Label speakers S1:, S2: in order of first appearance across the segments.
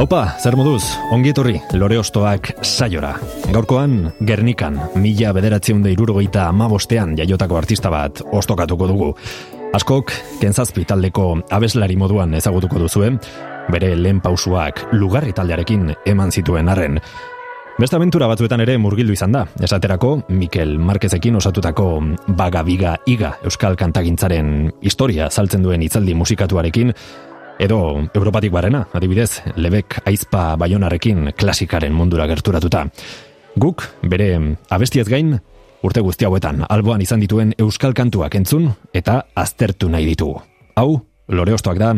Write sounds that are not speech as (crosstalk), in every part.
S1: Haupa, zer moduz, ongi etorri, lore ostoak saiora. Gaurkoan, Gernikan, mila bederatzeun da irurogeita amabostean jaiotako artista bat ostokatuko dugu. Askok, kentzazpi taldeko abeslari moduan ezagutuko duzuen, bere lehen pausuak lugarri taldearekin eman zituen arren. Beste aventura batzuetan ere murgildu izan da, esaterako Mikel Marquezekin osatutako Baga Biga Iga Euskal Kantagintzaren historia saltzen duen itzaldi musikatuarekin, edo Europatik barena, adibidez, Lebek Aizpa Baionarekin klasikaren mundura gerturatuta. Guk, bere abestiez gain, urte guzti hauetan alboan izan dituen Euskal Kantuak entzun eta aztertu nahi ditugu. Hau, lore ostoak da,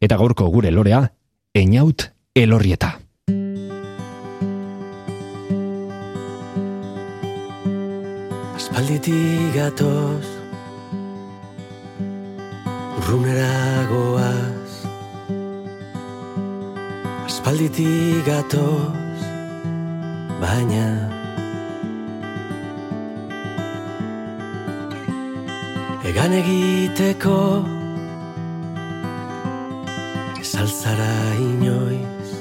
S1: eta gaurko gure lorea, Einaut Elorrieta.
S2: Aspalditik gatoz Urrunera goaz Aspalditik gatoz Baina Egan egiteko Salzara inoiz?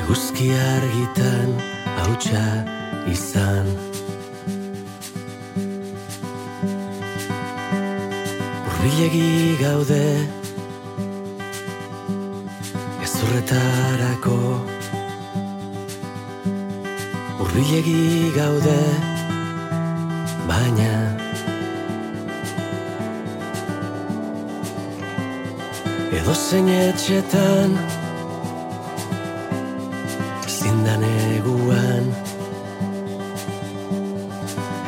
S2: Eguzki argitan hautsa izan. Urbilegi gaude Ezurretarako Urbilegi gaude Baina Edo zein etxetan Zindan eguan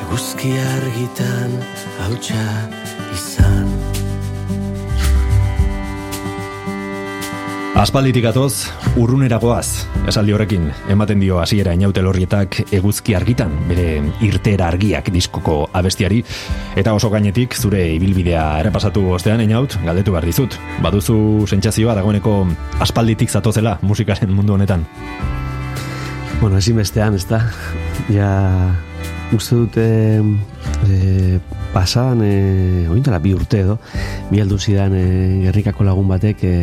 S2: Eguzki argitan hautsa
S1: Aspalditik atoz, urrunera goaz, esaldi horrekin, ematen dio hasiera inaute lorrietak eguzki argitan, bere irtera argiak diskoko abestiari, eta oso gainetik zure ibilbidea errepasatu ostean inaut, galdetu behar dizut. Baduzu sentsazioa dagoeneko aspalditik zatozela musikaren mundu honetan.
S3: Bueno, ezinbestean, ez da. Ja, uste dute e, pasan, e, bi urte edo, bi zidan e, gerrikako lagun batek e,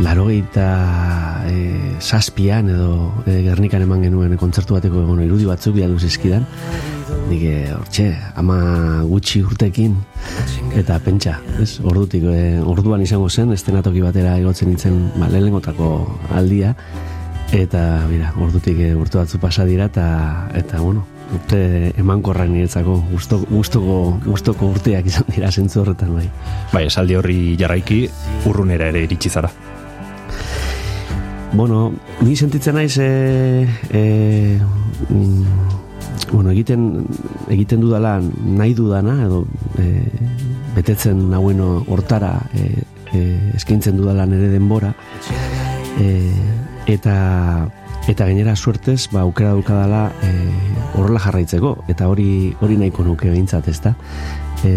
S3: larogeita e, saspian edo e, gernikan eman genuen kontzertu bateko bueno, irudi batzuk bi aldu zizkidan. Nik hortxe, ama gutxi urtekin eta pentsa, ez? Ordutik, e, orduan izango zen, estenatoki batera igotzen nintzen ba, lehenengotako aldia eta bira, ordutik e, urte batzu pasa dira eta, eta bueno, urte emankorra niretzako gustoko gustoko gustoko urteak izan dira sentzu horretan bai.
S1: Bai, esaldi horri jarraiki urrunera ere iritsi zara.
S3: Bueno, ni sentitzen naiz e, e, mm, bueno, egiten egiten dudala nahi dudana edo e, betetzen nahueno hortara e, e, eskaintzen dudala nere denbora. E, eta eta gainera suertez ba aukera dukadala e, horrela jarraitzeko. Eta hori hori nahiko nuke behintzat ezta? E,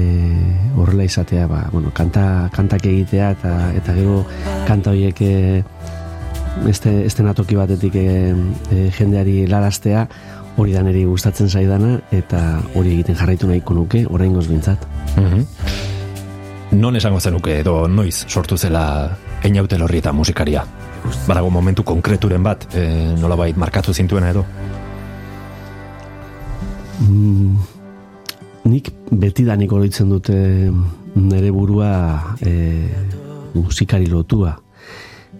S3: horrela izatea ba, bueno, kanta, kantak egitea eta eta gero kanta horiek e, este, este natoki batetik e, e, jendeari laraztea hori da niri gustatzen zaidana eta hori egiten jarraitu nahiko nuke oraingoz bintzat
S1: Mm Non esango zenuke edo noiz sortu zela einaute lorri eta musikaria? Badago momentu konkreturen bat, e, nolabait markatu zintuena edo?
S3: mm, nik betidanik oroitzen dute nere burua e, musikari lotua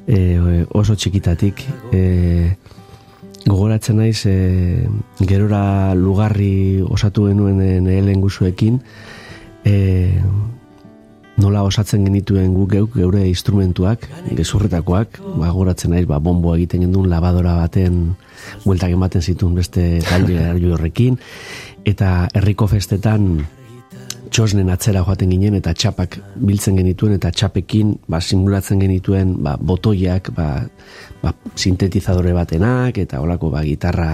S3: e, oso txikitatik. E, gogoratzen naiz e, gerora lugarri osatu genuen nire lenguzuekin e, nola osatzen genituen guk geuk geure instrumentuak, gezurretakoak, ba, gogoratzen naiz, ba, bombo egiten gendun labadora baten bueltak ematen zituen beste talde (laughs) horrekin, eta herriko festetan txosnen atzera joaten ginen eta txapak biltzen genituen eta txapekin ba, simulatzen genituen ba, botoiak ba, ba, sintetizadore batenak eta olako ba, gitarra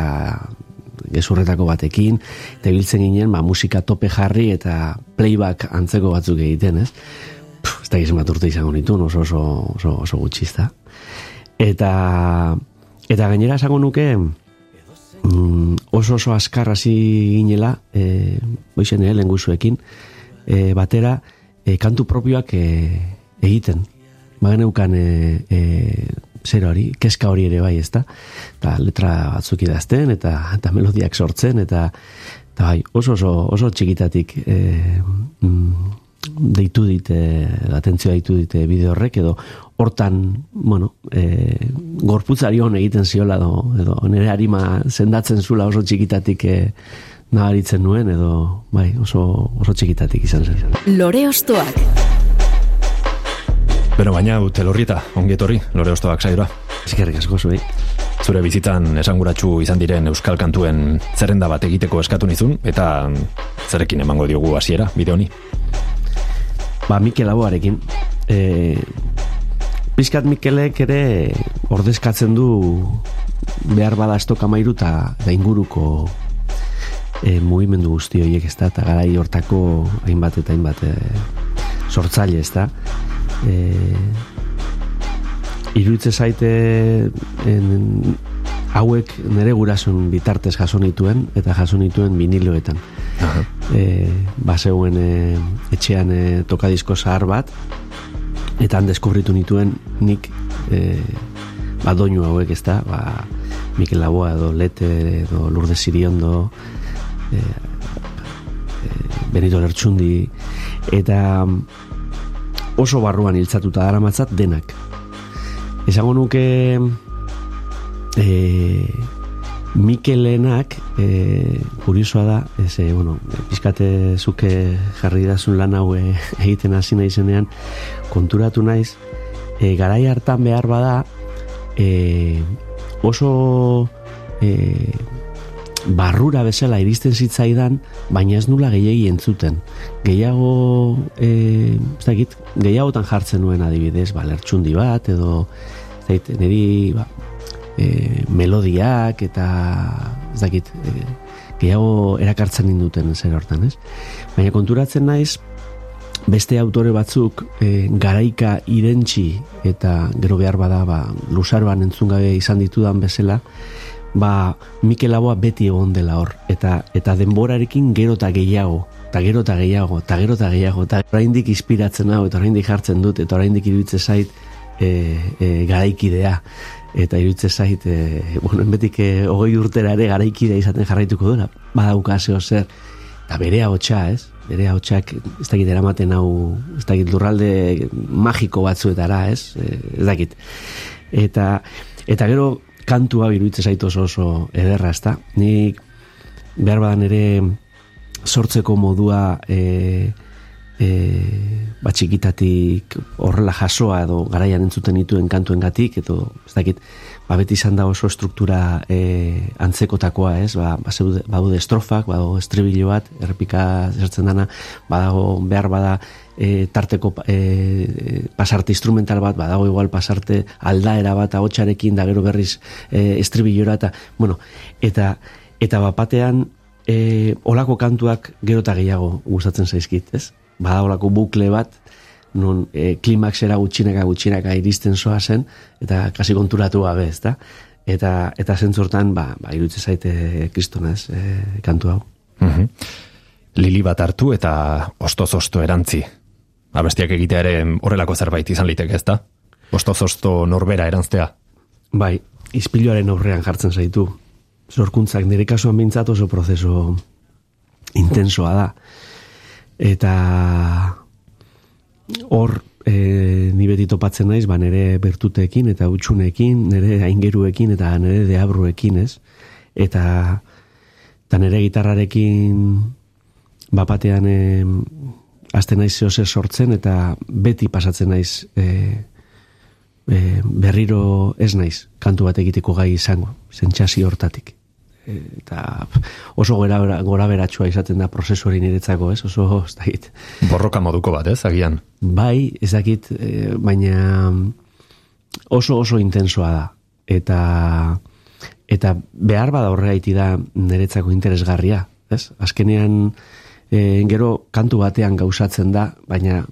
S3: gezurretako batekin. Eta biltzen ginen ba, musika tope jarri eta playback antzeko batzuk egiten ez? Puh, ez da gizien bat urte izango nitu oso oso, oso, oso gutxista. Eta eta gainera esango nuke mm, oso oso askar hasi ginela e, boixen eh, lenguzuekin e, batera e, kantu propioak e, egiten bagen eukan e, e, zer hori, keska hori ere bai, ezta? Eta letra batzuk idazten, eta, eta melodiak sortzen, eta, eta bai, oso, oso, oso txikitatik e, mm, deitu dite, atentzioa deitu dite bideo horrek, edo hortan, bueno, e, gorputzari hon egiten ziola, edo, edo nire harima zendatzen zula oso txikitatik e, nabaritzen nuen, edo bai, oso, oso txikitatik izan zen.
S4: Lore ostoak.
S1: Beno, baina, telorrieta, ongetorri, lore ostoak saioa.
S3: Eskerrik asko zuei.
S1: Zure bizitzan esanguratsu izan diren euskal kantuen zerrenda bat egiteko eskatu nizun, eta zerekin emango diogu hasiera bide honi.
S3: Ba, Mikel Aboarekin. E, Piskat Mikelek ere ordezkatzen du behar bada estok amairu eta da inguruko e, mugimendu guzti horiek ez da, eta garai hortako hainbat eta hainbat e, sortzaile ez da. E, iruditze zaite en, hauek nere gurasun bitartez jaso nituen eta jaso nituen viniloetan. E, baseuen e, etxean e, tokadisko zahar bat eta han deskubritu nituen nik e, ba doinu hauek ez da ba, Mikel Laboa edo Lete edo Lourdes Siriondo e, Benito Lertxundi. Eta oso barruan hiltzatuta dara matzat denak. Esango nuke e, Mikelenak e, kuriosoa da ez, e, bueno, pizkate zuke jarri dazun lan hau (laughs) egiten hasi naizenean konturatu naiz e, garai hartan behar bada e, oso e, barrura bezala iristen zitzaidan, baina ez nula gehiagi entzuten. Gehiago, e, ez dakit, gehiagotan jartzen nuen adibidez, ba, lertxundi bat, edo, ez dakit, niri, ba, e, melodiak, eta, ez dakit, e, gehiago erakartzen induten zer hortan, ez? Baina konturatzen naiz, beste autore batzuk e, garaika irentxi eta gero behar bada ba, lusarban entzun gabe izan ditudan bezala ba, Mikel Laboa beti egon dela hor. Eta eta denborarekin gero eta gehiago eta gero eta gehiago eta gero eta gehiago eta oraindik inspiratzen hau eta oraindik jartzen dut eta oraindik iruditze zait e, e, garaikidea. Eta iruditze zait e, bueno, enbetik e, hogei urtera ere garaikidea izaten jarraituko duela. Badauka zeo zer. Eta bere hotxa ez? Bere hotxak ez dakit eramaten hau ez dakit lurralde magiko batzuetara ez? E, ez dakit. Eta eta gero kantu hau iruditzen zaitu oso oso ederra, ezta? Nik behar badan ere sortzeko modua e, e, bat txikitatik horrela jasoa edo garaian entzuten dituen kantuengatik edo ez dakit ba beti izan da oso struktura e, antzekotakoa, ez? Ba, ba zeude, badude estrofak, badago estribillo bat, errepika zertzen dana, badago behar bada e, tarteko e, pasarte instrumental bat, badago igual pasarte aldaera bat ahotsarekin da gero berriz e, estribillora eta, bueno, eta eta bapatean e, olako kantuak gero eta gehiago gustatzen zaizkit, ez? Bada olako bukle bat, non e, klimaxera gutxinaka gutxinaka iristen soa zen, eta kasi konturatu gabe, ez da? Eta, eta zentzortan, ba, ba irutze zaite kristona, ez, e, kantu hau.
S1: Mhm. Lili bat hartu eta ostoz-osto erantzi. Abestiak egitea ere horrelako zerbait izan liteke, ez da? Ostoz-osto norbera erantztea.
S3: Bai, izpiluaren aurrean jartzen zaitu. Zorkuntzak nire kasuan bintzat oso prozeso intensoa da. Eta hor e, ni beti topatzen naiz, ba nere bertuteekin eta utxuneekin, nere aingeruekin eta nere deabruekin, ez? Eta eta nere gitarrarekin bapatean e, azten naiz zehose sortzen eta beti pasatzen naiz e, e, berriro ez naiz kantu bat egiteko gai izango, zentxasi hortatik. eta oso gora, gora beratxua izaten da prozesu hori niretzako, ez? Oso, ez dakit.
S1: Borroka moduko bat, ez, agian?
S3: Bai, ez dakit, e, baina oso oso intensoa da. Eta eta behar bada horregaiti da niretzako interesgarria, ez? Azkenean, e, gero kantu batean gauzatzen da, baina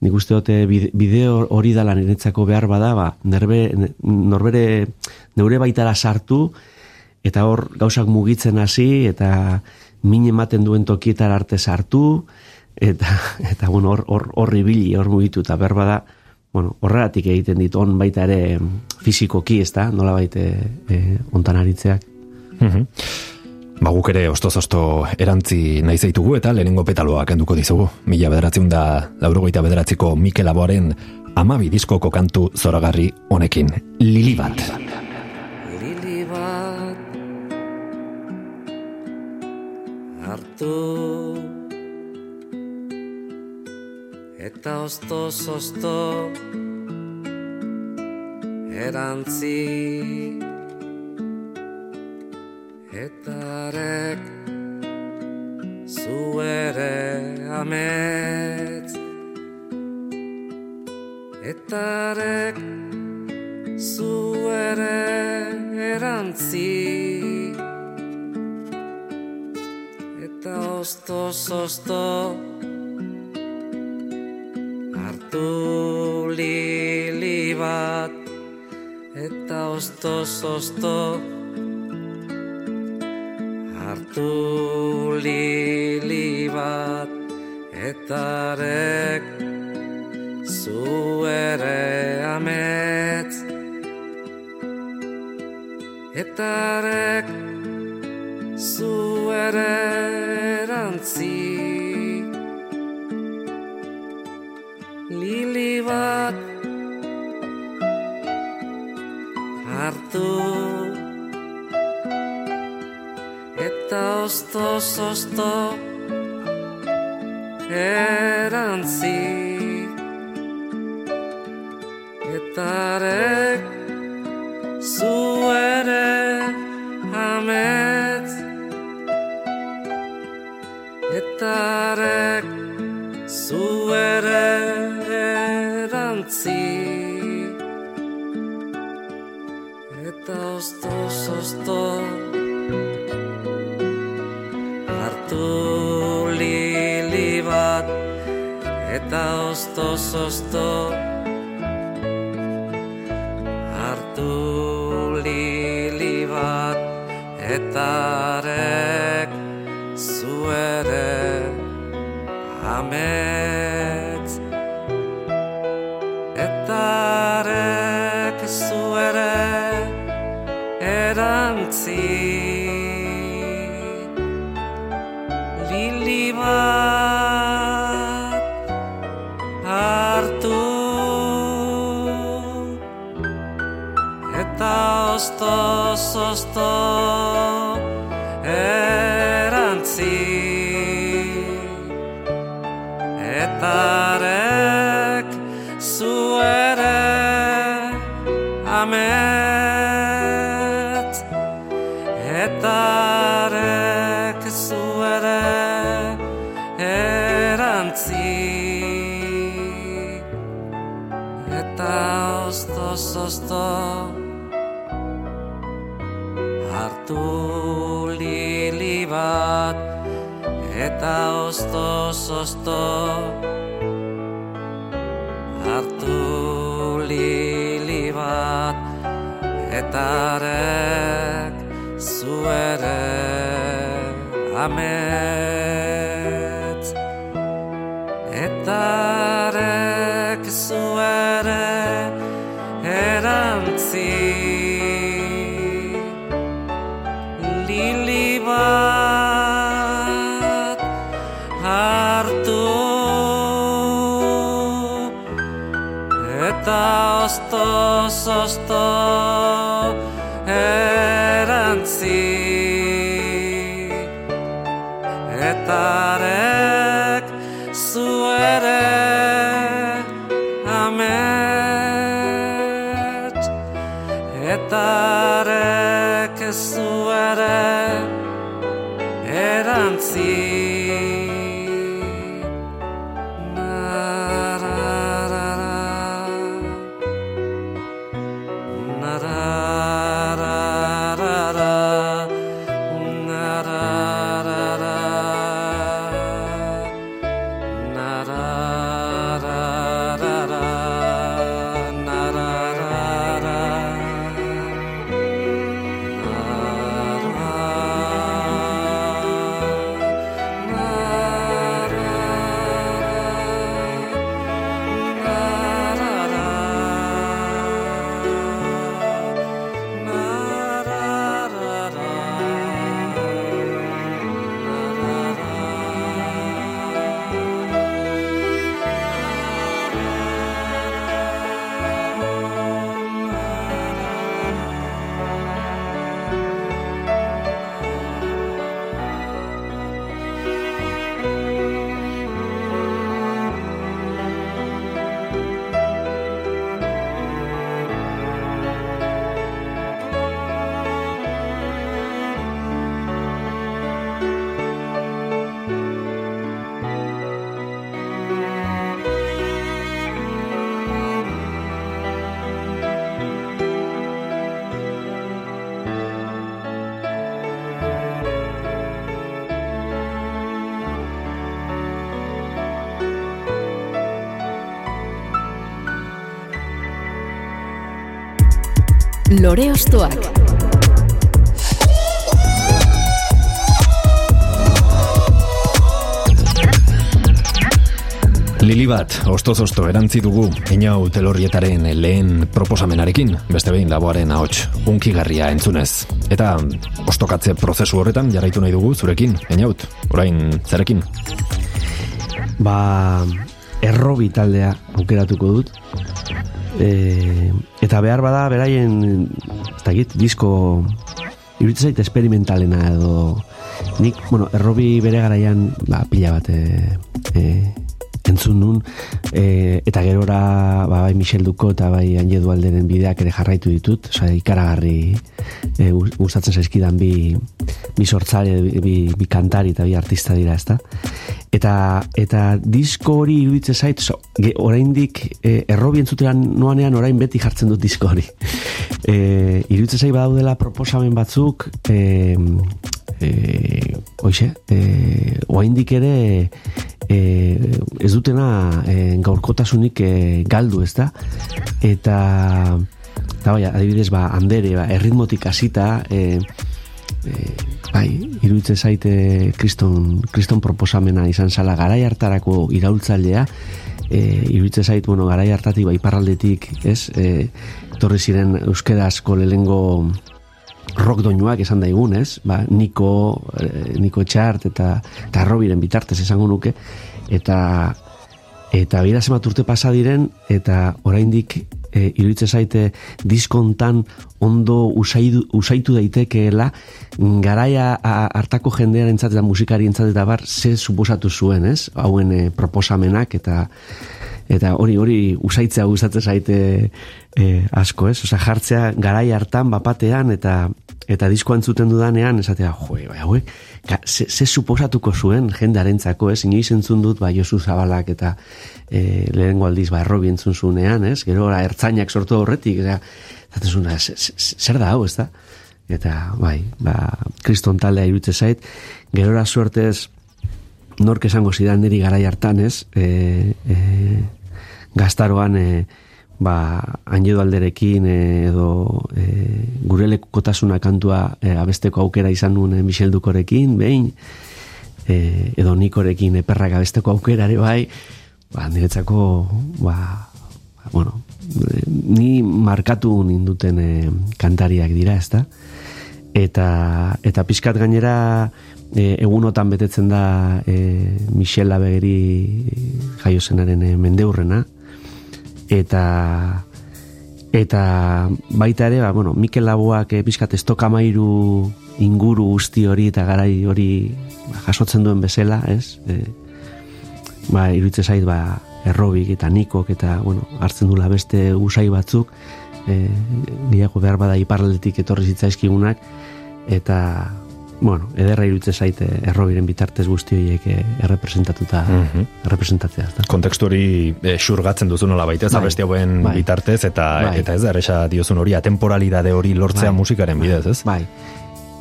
S3: nik uste dute bideo hori dala niretzako behar bada, ba, nerbe, norbere, neure baitara sartu, eta hor gauzak mugitzen hasi eta min ematen duen tokietar arte sartu eta eta bueno hor hor hor ibili hor mugitu eta berba da bueno horregatik egiten dit on baita ere fisikoki ezta nola baite e, ontan aritzeak
S1: mhm. Ba guk ere ostoz osto erantzi nahi zaitugu eta lehenengo petaloa kenduko dizugu. Mila bederatzen da laurogoita bederatziko Mikel Aboaren amabi diskoko kantu zoragarri honekin. Lili bat.
S2: hartu eta osto osto erantzi eta arek zu ere ametz eta arek zu erantzi. Osto sosto hartu lili bat. Eta osto sosto hartu lili bat eta rek zu ere ametz eta rek zu ere erantzi. Lili bat hartu Eta osto erantzi Eta rek zu ere Etarek zu ere erantzi. Eta osto Eta osto sosto Hartu lili bat Eta ametz osto osto Eta osto zosto. Etarek zu ere amet
S4: Lore Ostoak.
S1: Lili bat, ostoz-osto erantzi dugu, inau telorrietaren lehen proposamenarekin, beste behin laboaren ahots, unkigarria entzunez. Eta ostokatze prozesu horretan jarraitu nahi dugu zurekin, inaut, orain zarekin.
S3: Ba, errobi taldea aukeratuko dut. E, eta behar bada, beraien, ez dakit, disko, iruditzen zait esperimentalena edo, nik, bueno, errobi bere garaian, ba, pila bat, e, e, entzun nun, e, eta gerora ba, bai Michel Duko eta bai Anje Dualderen bideak ere jarraitu ditut, oza, ikaragarri e, gustatzen zaizkidan bi, bi sortzare, bi, bi, kantari eta bi artista dira, ezta? Eta, eta disko hori iruditze zait, so, ge, oraindik e, errobi entzutean noanean orain beti jartzen dut disko hori. (laughs) E, iruditze zait badaudela proposamen batzuk, e, e, oixe, e, oraindik ere e, ez dutena e, gaurkotasunik e, galdu, ez da? Eta, eta bai, adibidez, ba, handere, ba, erritmotik hasita, e, e, bai, iruditze zaite kriston, kriston proposamena izan zala garai hartarako iraultzailea, e, iruditze zait, bueno, garai hartatik, bai, parraldetik, ez, e, torri ziren euskerazko lehengo rock doinuak esan daigun, ez? Ba, Niko, eh, Niko Txart eta, eta Robiren bitartez esango nuke, eta eta bera zemat urte pasa diren, eta oraindik e, iruditze zaite diskontan ondo usaidu, usaitu daitekeela garaia hartako jendearen eta musikari eta bar, ze suposatu zuen, ez? Hauen e, proposamenak eta eta hori hori usaitzea gustatzen zaite e, asko, ez? Osea, jartzea garai hartan bapatean eta eta disko entzuten dudanean esatea, jo, bai, hauek, ze, ze suposatuko zuen jendarentzako, ez? Inoiz entzun dut, bai, Josu Zabalak eta e, lehenengo aldiz, bai, errobi entzun zunean, ez? Gero, ertzainak sortu horretik, eta, zuna, zer da hau, ez? Eta, bai, ba, kriston taldea irutze zait, gerora suertez, nork esango zidan niri garai hartan, ez? E, e, gaztaroan, e, ba, anjedo alderekin edo e, gure lekukotasuna kantua e, abesteko aukera izan nuen e, Michel Dukorekin, behin, e, edo Nikorekin eperrak abesteko aukera ere bai, ba, niretzako, ba, bueno, e, ni markatu ninduten e, kantariak dira, ezta? Eta, eta pixkat gainera e, egunotan betetzen da e, Michel Labegeri jaiozenaren e, mendeurrena, eta eta baita ere, ba, bueno, Mikel Laboak e, pixkat estokamairu inguru guzti hori eta garai hori jasotzen duen bezala, ez? E, ba, iruditze zait, ba, errobik eta nikok eta, bueno, hartzen dula beste usai batzuk, e, gehiago behar bada iparletik etorri zitzaizkigunak, eta, bueno, ederra irutze zaite errobiren bitartez guzti horiek eh, errepresentatuta mm -hmm. errepresentatzea. Da.
S1: Kontekstu hori e, xurgatzen duzu nola baita, bai, beste hauen bai. bitartez, eta bai. eta ez da, erresa diozun hori, atemporalidade hori lortzea bai. musikaren bidez, ez?
S3: Bai,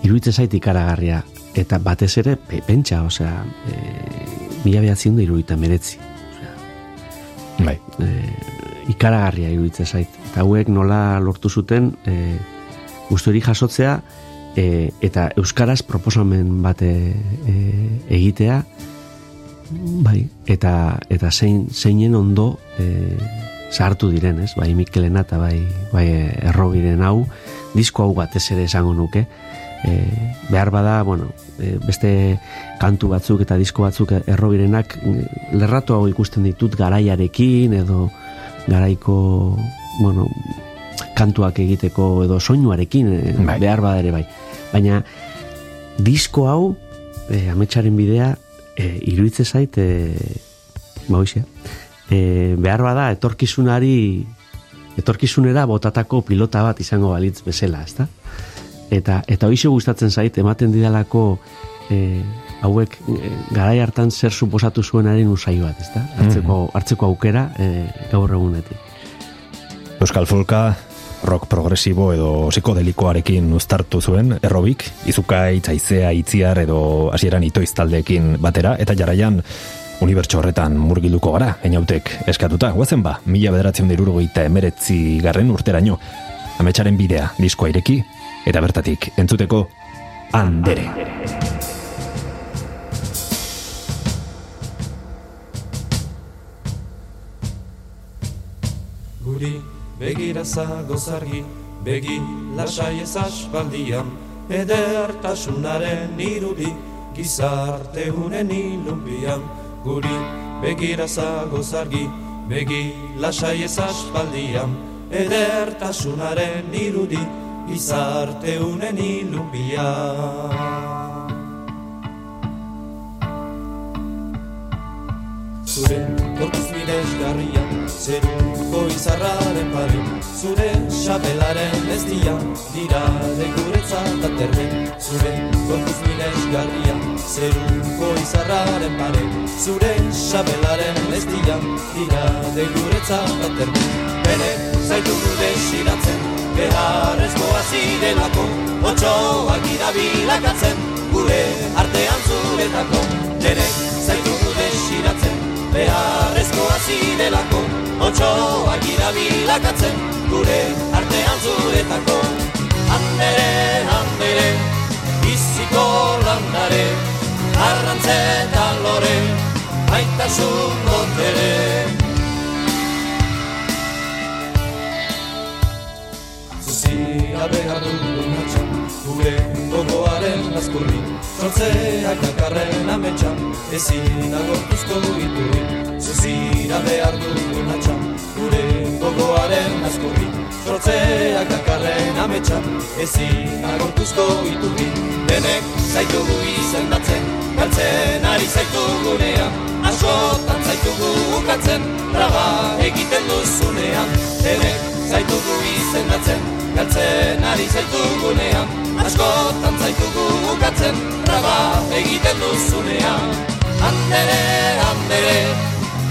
S3: iruditze zaite ikaragarria, eta batez ere, pe, pentsa, osea, e, mila behatzen da irudita meretzi. Osea,
S1: bai.
S3: E, ikaragarria iruditze zait. Eta hauek nola lortu zuten, e, guzti hori jasotzea, e, eta euskaraz proposamen bate e, egitea bai eta eta zein zeinen ondo e, sartu diren, ez? Bai Mikelena eta bai bai Errobiren hau disko hau batez ere esango nuke. E, behar bada, bueno, e, beste kantu batzuk eta disko batzuk errobirenak lerratu hau ikusten ditut garaiarekin edo garaiko bueno, kantuak egiteko edo soinuarekin bai. behar bada ere bai baina disko hau e, ametsaren bidea e, iruitze zait e, ba e, behar bada etorkizunari etorkizunera botatako pilota bat izango balitz bezala, ezta? Eta, eta hoize gustatzen zait, ematen didalako e, hauek e, garai hartan zer suposatu zuenaren usai bat, ezta? Hartzeko, mhm. hartzeko aukera e, gaur egunetik.
S1: Euskal Folka rock progresibo edo psikodelikoarekin uztartu zuen errobik, izuka itzaizea itziar edo hasieran itoiz taldeekin batera, eta jarraian unibertso horretan murgiluko gara, enautek eskatuta, guazen ba, mila bederatzen dirurgo eta emeretzi garren urteraino. ametsaren bidea diskoa ireki, eta bertatik entzuteko Andere.
S5: Begira zagozargi, begi lasai ez aspaldian, edertasunaren irudi, gizarte unen ilumbian. Guri begira zagozargi, begi lasai ez aspaldian, edertasunaren irudi, gizarte unen ilumbian. Zure gortuz miresgarria, zeruko izarraren pare Zure xapelaren ez dia, dira de guretzat aterren Zure gortuz miresgarria, zeruko izarraren pare Zure xapelaren ez dia, dira de guretzat aterren Bere zaitu gude siratzen, beharrezko azidelako Otsoak irabilakatzen, gure artean zuretako. Bere zaitu gude siratzen, beharrezko azidelako Otsoak irabilakatzen gure artean zuretako Andere, andere, biziko landare Arrantzetan lore, maitasun dotere gogoaren azkurri Sortzeak dakarren ametxan, ezin agortuzko iturri Zuzira behar dugu natxan, gure gogoaren azkurri Sortzeak dakarren ametxan, ezin agortuzko iturri Denek zaitugu izendatzen, galtzen ari zaitugunean Askotan zaitugu ukatzen, traba egiten duzunean. Denek zaitugu izendatzen, galtzen ari zaitugunean. Askotan zaitugu ukatzen, traba egiten duzunean. Andere, andere,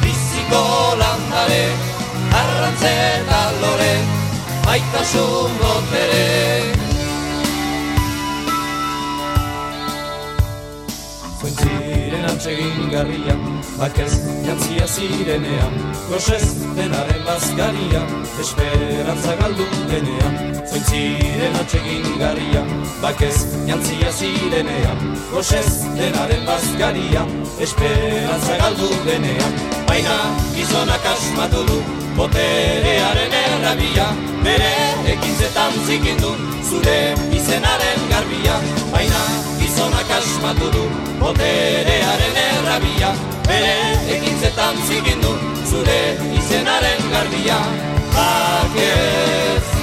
S5: biziko landare Arrantzeta lore, baitasun botere Zuentziren antsegin garria, bakez jantzia zirenean Gosez denaren bazkaria, esperantza galdu denean. Zuentziren antsegin garria, bakez jantzia zirenean Gosez denaren bazkaria, esperantza galdu denean. Baina gizonak asmatu du, boterearen errabia Bere ekintzetan zikindu, zure izenaren garbia. Baina gizonak asmatu du, boterearen errabia. Bere ekintzetan zikindu, zure izenaren garbia. Bakez,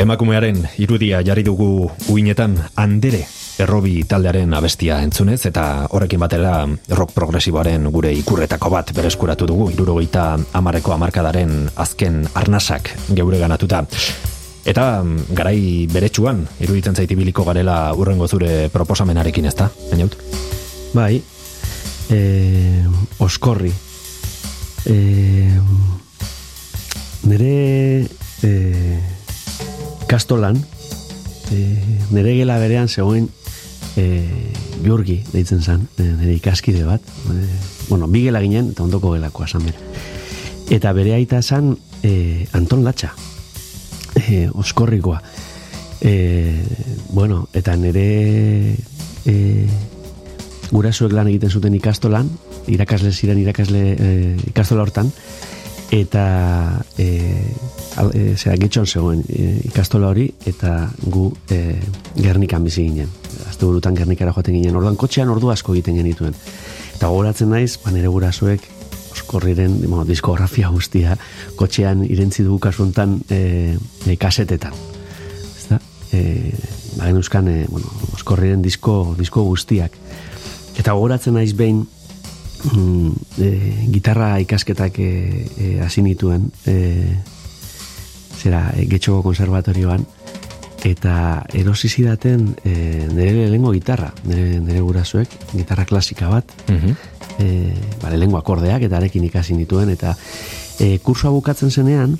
S1: Emakumearen irudia jarri dugu uinetan andere errobi taldearen abestia entzunez eta horrekin batera rock progresiboaren gure ikurretako bat bereskuratu dugu irurogeita amarreko amarkadaren azken arnasak geure ganatuta. Eta mm, garai beretsuan iruditzen zaiti biliko garela urrengo zure proposamenarekin ezta, bainaut?
S3: Bai, e, oskorri. E, nere e, kastolan, e, nere gela berean zegoen e, Jurgi deitzen zen, e, nire ikaskide bat. E, bueno, bi gela ginen, eta ondoko gelakoa zan bera. Eta bere aita zen e, Anton Latxa, e, oskorrikoa. E, bueno, eta nire e, gurasuek lan egiten zuten ikastolan, irakasle ziren irakasle e, ikastola hortan, eta e, e, zera gitxon zegoen e, ikastola hori, eta gu e, Gernikan bizi ginen. Azte burutan Gernikara joaten ginen, orduan kotxean ordu asko egiten genituen. Eta gogoratzen naiz, ba, nire gurasuek oskorriren bueno, diskografia guztia kotxean irentzi dugu kasuntan e, e, kasetetan. Ezta? E, ba, genuzkan, e, bueno, oskorriren disko, disko guztiak. Eta gogoratzen naiz behin mm, e, gitarra ikasketak e, e, hasi nituen e, zera e, getxoko konservatorioan eta erosi zidaten e, nire lehengo gitarra, nire, nire gurasoek, gitarra klasika bat,
S1: Mhm.
S3: e, ba, lehengo akordeak eta arekin ikasi nituen, eta e, kursua bukatzen zenean,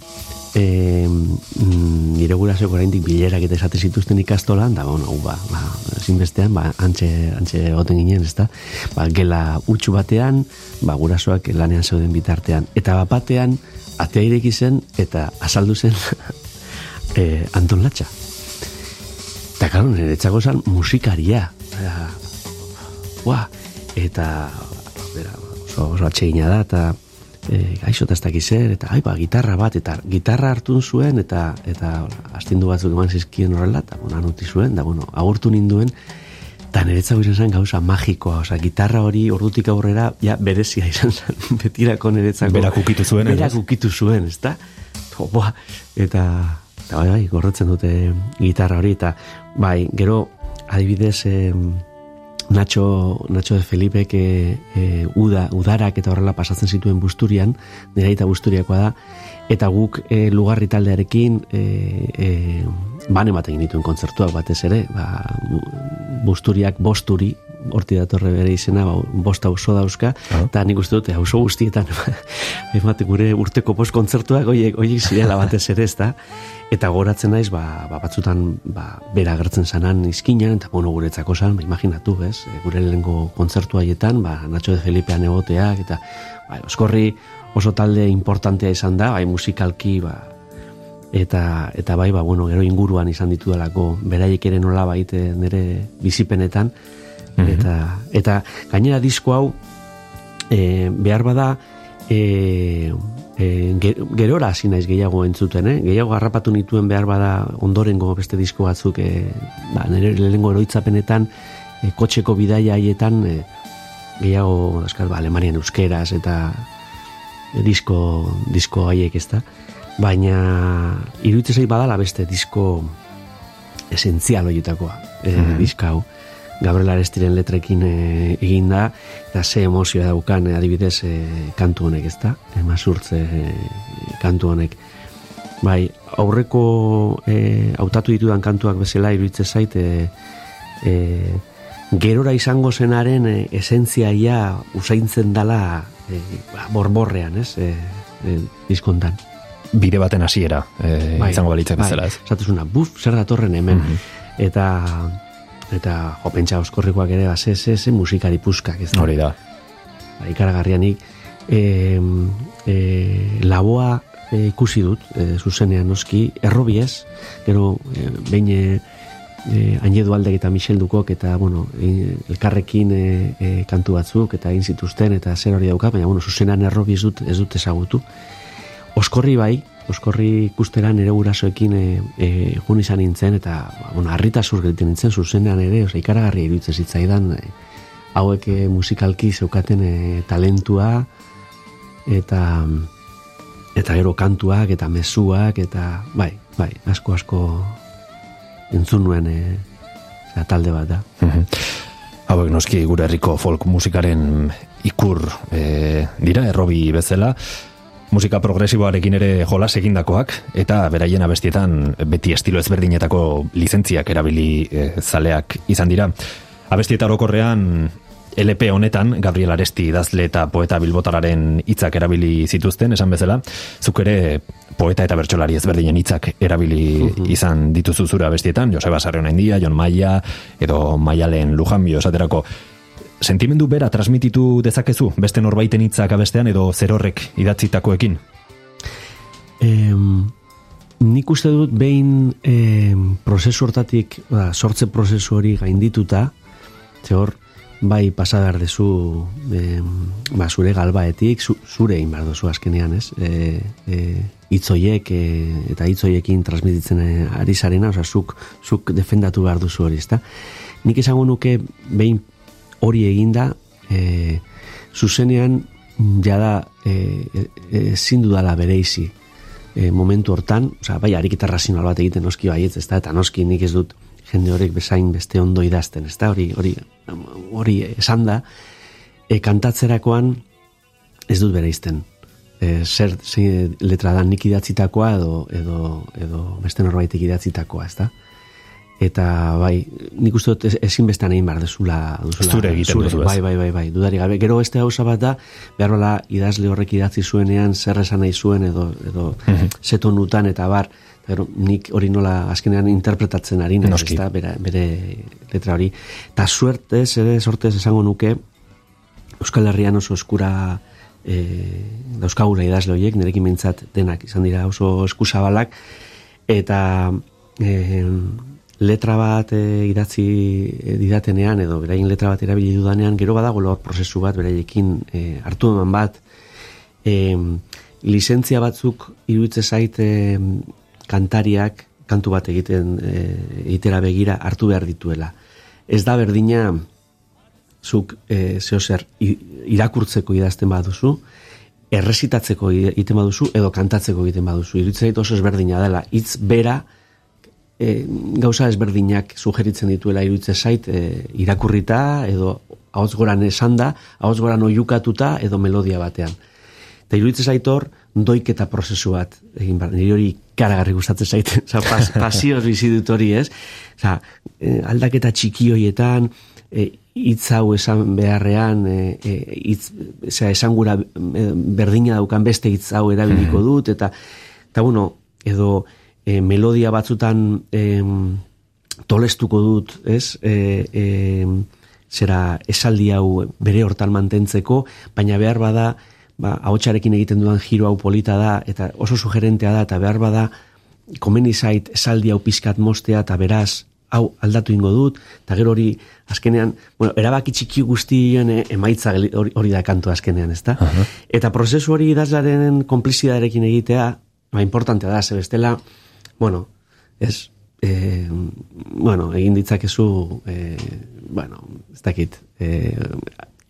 S3: e, mm, nire gurasoek oraindik bilerak eta esate zituzten ikastolan, da, bueno, ba, ba, zinbestean, ba, antxe, antxe goten ginen, ezta? Ba, gela utxu batean, ba, gurasoak lanean zeuden bitartean. Eta bat batean, atea ireki zen, eta azaldu zen (laughs) e, Anton Latxa. Eta, karo, nire txako zen musikaria. Eta, Ua, eta bera, oso, oso atsegina da, eta e, gaixo eta ez dakiz zer, eta ai, ba, gitarra bat, eta gitarra hartu zuen, eta eta astindu batzuk eman zizkien horrela, eta bueno, anuti zuen, da, bueno, agurtu ninduen, eta niretzako izan zen gauza magikoa, osea, gitarra hori ordutik aurrera, ja, berezia izan zen, (laughs) betirako niretzako.
S1: Berak ukitu zuen, ez?
S3: Berak ukitu zuen, ezta? To, Boa, eta, eta bai, bai, gorrotzen dute gitarra hori, eta bai, gero, adibidez, em, Nacho, Nacho de Felipe que e, uda, udarak eta horrela pasatzen zituen busturian, nire busturiakoa da, eta guk e, lugarri taldearekin e, e, ban ematen dituen kontzertuak batez ere, ba, busturiak bosturi, horti datorre bere izena, ba, bost auzo dauzka,
S1: Ah.
S3: eta nik uste dute auzo guztietan (laughs) ematen gure urteko post kontzertuak oiek, oiek zirela batez ere, ezta? Eta goratzen naiz, ba, ba batzutan ba, bera agertzen zanan izkinan, eta bueno, guretzako zan, ba, imaginatu, ez? E, Gure lehenko kontzertu haietan, ba, Nacho de Felipean egoteak, eta ba, oskorri oso talde importantea izan da, bai musikalki, ba, eta, eta bai, ba, bueno, gero inguruan izan ditudalako, beraiek ere nola baite nire bizipenetan, eta, eta gainera disko hau, e, behar bada, e, e, ge- gerora hasi naiz gehiago entzuten, eh? gehiago harrapatu nituen behar bada ondorengo beste disko batzuk, e, ba, nire lehenengo eroitzapenetan, e, kotxeko bidaia haietan, e, gehiago, eskal, ba, Alemanian euskeraz eta e, disko, disko haiek ez da. Baina, iruditzen zait badala beste disko esentzial horietakoa, e, diska hau. Gabriel Arestiren letrekin e, egin da, eta ze emozioa daukan e, adibidez e, kantu honek, ez da? Emazurtze e, kantu honek. Bai, aurreko e, hautatu ditudan kantuak bezala iruditzen zait, e, e, gerora izango zenaren e, esentziaia usaintzen dala e, borborrean, ez? E, e, diskontan.
S1: Bide baten hasiera e, izango balitzak bezala, ez?
S3: Zatuzuna, buf, zer datorren hemen. Eta, eta jo, pentsa oskorrikoak ere, ba, ze, ze, ze musikari puskak, ez da?
S1: Hori da.
S3: Ba, ikaragarrianik, e, e, laboa e, ikusi dut, e, zuzenean noski, errobiez, gero, e, behin e, e, Ainedu Aldek eta Michel Dukok eta, bueno, e, elkarrekin e, e, kantu batzuk eta egin zituzten eta zer hori dauka, baina, bueno, zuzenean errobi ez dut, ez dut ezagutu. Oskorri bai, oskorri ikustera nire gurasoekin e, e, izan nintzen eta ba, bueno, harritasur gelditu nintzen zuzenean ere, oza, ikaragarri iruditzen zitzaidan e, hauek musikalki zeukaten e, talentua eta eta gero kantuak eta mezuak eta bai, bai, asko asko entzun nuen e, zera, talde bat da.
S1: Mhm. Hauek noski gure herriko folk musikaren ikur e, dira, errobi bezala, musika progresiboarekin ere jolas egindakoak, eta beraien abestietan beti estilo ezberdinetako lizentziak erabili e, zaleak izan dira. Abestieta orokorrean LP honetan, Gabriel Aresti idazle eta poeta bilbotararen hitzak erabili zituzten, esan bezala, zuk ere poeta eta bertsolari ezberdinen hitzak erabili izan dituzu zure abestietan, Joseba Sarriona India, Jon Maia, edo Maialen Lujanbio esaterako. Sentimendu bera transmititu dezakezu, beste norbaiten hitzak abestean edo zer horrek idatzitakoekin?
S3: Em, nik uste dut behin em, prozesu hortatik, ba, sortze prozesu hori gaindituta, ze hor, bai pasa behar dezu em, ba, zure galbaetik, zu, zure egin behar duzu azkenean, ez? E, e, itzoiek e, eta itzoiekin transmititzen e, ari zarena, oza, zuk, zuk defendatu behar duzu hori, ezta? Nik esango nuke behin hori eginda, e, zuzenean jada e, e, ezin dudala bereizi e, momentu hortan, osea, bai, ariketa razional bat egiten noski baietz, ez da, eta noski nik ez dut jende horrek bezain beste ondo idazten, ez da, hori, hori, hori esan da, e, kantatzerakoan ez dut bereizten. E, zer, zein letra da nik idatzitakoa edo, edo, edo beste norbaitek idatzitakoa, ez da? Eta bai, nik uste dut ez- ezinbestean egin behar dezula, duzula
S1: Zure egiten duzu, ez?
S3: bai, bai, bai, bai, dudari gabe. Gero beste gauza bat da, behar bala idazle horrek idatzi zuenean zer esan nahi zuen edo, edo zeto nutan eta bar, gero nik hori nola azkenean interpretatzen ari naiz,
S1: Noski.
S3: ezta, bere, bere letra hori. Ta suertez, ere sortez esango nuke, Euskal Herrian oso eskura e, dauzkagula idazle horiek, nirekin mintzat denak izan dira oso eskusabalak, eta e, letra bat e, idatzi e, didatenean, edo beraien letra bat erabili dudanean, gero badago lor prozesu bat beraiekin e, hartu eman bat, e, lizentzia batzuk iruditze zait e, kantariak kantu bat egiten egitera begira hartu behar dituela. Ez da berdina zuk e, zeo zer irakurtzeko idazten baduzu, erresitatzeko egiten baduzu edo kantatzeko egiten baduzu. Iruditzen zait oso ezberdina dela. Hitz bera e, gauza ezberdinak sugeritzen dituela iruditzen zait e, irakurrita edo ahots goran esanda, ahots goran oiukatuta edo melodia batean. Eta iruditzen zait hor, doiketa prozesu bat egin behar. Niri hori karagarri gustatzen zait. (laughs) Osa, pas, (laughs) pasioz bizi dut hori, ez? Osa, eh, aldaketa txiki horietan, eh, hitz hau esan beharrean, eh, eh, hitz, osea, esangura berdina daukan beste hitz hau erabiliko dut, eta, eta bueno, edo eh, melodia batzutan em, tolestuko dut, ez? E, e, zera esaldi hau bere hortan mantentzeko, baina behar bada, ba, ahotsarekin egiten dudan giro hau polita da, eta oso sugerentea da, eta behar bada, komeni zait esaldi hau pizkat mostea, eta beraz, hau aldatu ingo dut, eta gero hori azkenean, bueno, erabaki txiki guztien eh, emaitza hori, hori da kantu azkenean, ezta? Eta prozesu hori idazlaren konplizidaderekin egitea, ba, importantea da, ze bestela, bueno, ez, eh, bueno, egin ditzakezu, eh, bueno, ez dakit, eh,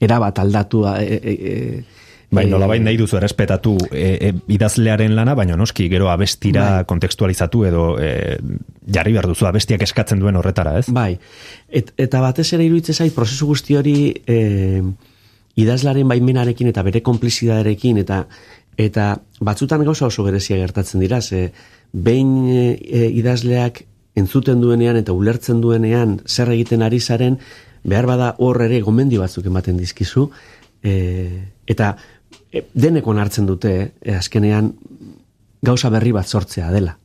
S3: erabat aldatu, eh, eh, eh,
S1: Bai, nolabait nahi duzu errespetatu e, e, idazlearen lana, baina noski gero abestira
S3: Bai.
S1: kontekstualizatu edo e, jarri behar duzu abestiak eskatzen duen horretara, ez?
S3: Bai, Et, eta batez ere iruditzen zait prozesu guzti hori e, idazlaren baimenarekin eta bere konplizidaderekin eta eta batzutan gauza oso berezia gertatzen dira, ze behin e, idazleak entzuten duenean eta ulertzen duenean zer egiten ari zaren, behar bada hor ere gomendio batzuk ematen dizkizu, e, eta e, denekon hartzen dute, e, azkenean gauza berri bat sortzea dela.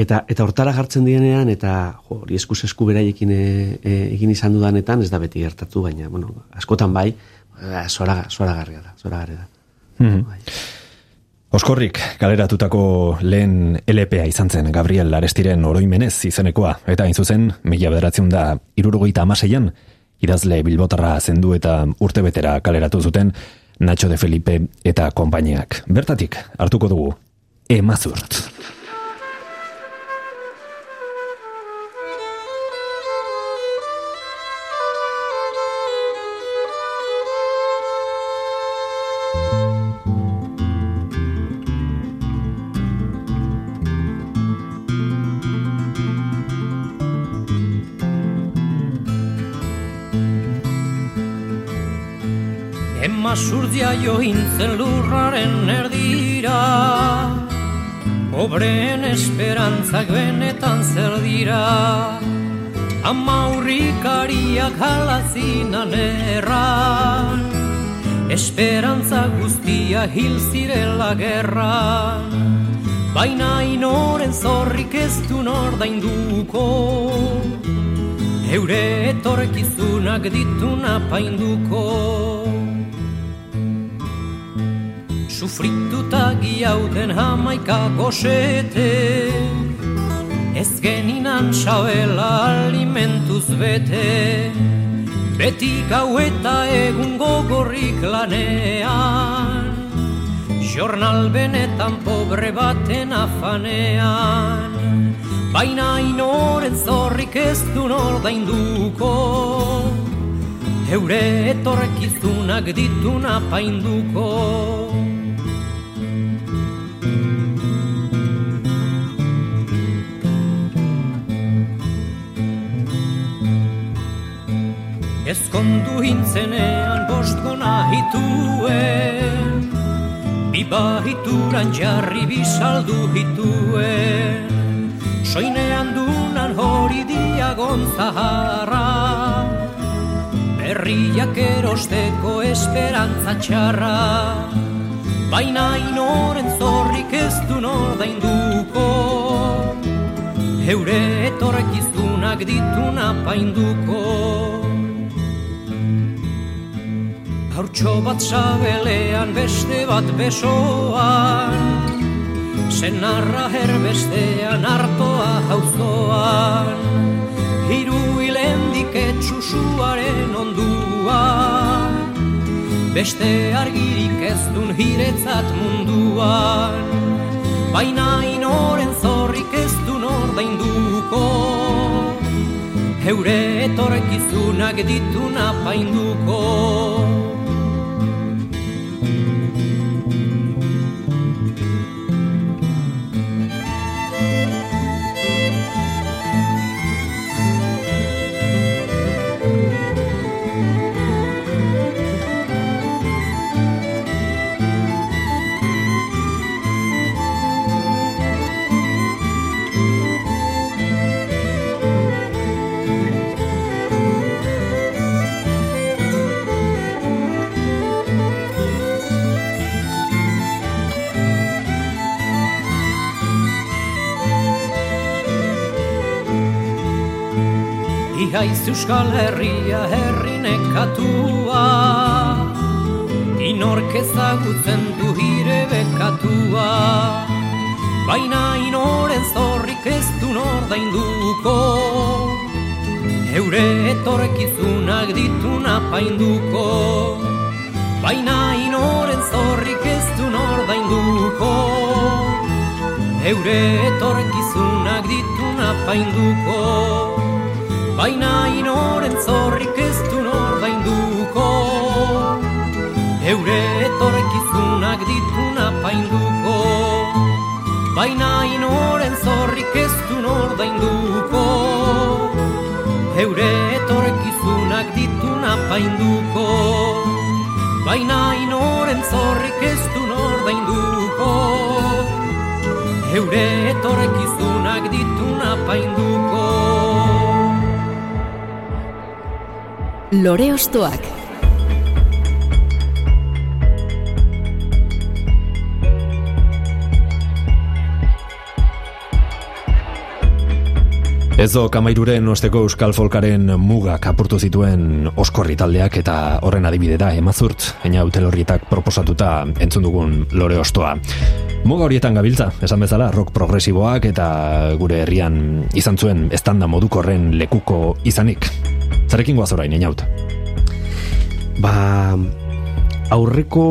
S3: Eta eta hortara jartzen dienean eta jo, hori eskuz esku beraiekin e, e, egin izan dudanetan ez da beti gertatu baina bueno, askotan bai, eh, zora zoragarria da, zoragarria da. Bai.
S1: Oskorrik, galeratutako lehen LPA izan zen Gabriel Arestiren oroimenez izenekoa, eta hain zuzen, mila bederatzen da irurogeita amaseian, idazle bilbotarra zendu eta urtebetera kaleratu zuten Nacho de Felipe eta konpainiak. Bertatik, hartuko dugu, emazurt.
S6: Surdia jointzen lurraren erdira. Obreen esperantzak benetan zer dira. Ama urrikariak halazinan erran Esperantza guztia hil zirela gerra. Baina inoren zorrik ez du nordainduko Eure etorkizunak dituna painduko Sufrituta giauten hamaika gosete. Ez geninan xabela alimentuz bete. Beti gau eta egun gogorrik lanean. Jornal benetan pobre baten afanean. Baina inoren zorrik ez du nordainduko Eure etorkizunak dituna painduko Ezkondu hintzenean bost gona hituen. Bi bahituran jarri bisaldu hituen. Soinean dunan hori diagon zaharra Berriak erosteko esperantza txarra. Baina inoren zorrik ez du nordainduko Eure etorrekizunak dituna painduko Haurtxo bat sabelean beste bat besoan. Senarra herbestean hartoa hauzoan Hiru hilendik etxusuaren onduan. Beste argirik ez dun hiretzat munduan. Baina inoren zorrik ez dun ordainduko. Heure etorrekizunak dituna painduko Iaiz Euskal Herria herri nekatua. Inork ezagutzen du hire bekatua. Baina inoren zorrik ez du nordainduko Eure etorrekizunak dituna painduko Baina inoren zorrik ez du nordainduko Eure etorrekizunak dituna painduko Baina inoren zorrik ez du nordainduko Eure etorrekizunak dituna painduko. Baina inoren zorrik ez du nordainduko Eure etorrekizunak dituna painduko. Baina inoren zorrik ez du nordainduko Eure
S4: Lore Ostoak
S1: Ezo kamairuren osteko euskal folkaren mugak apurtu zituen oskorri taldeak eta horren adibide da emazurt, eina utelorrietak proposatuta entzun dugun lore ostoa. Muga horietan gabiltza, esan bezala, rock progresiboak eta gure herrian izan zuen estanda modukorren lekuko izanik. Zarekin goaz orain, einaut?
S3: Ba, aurreko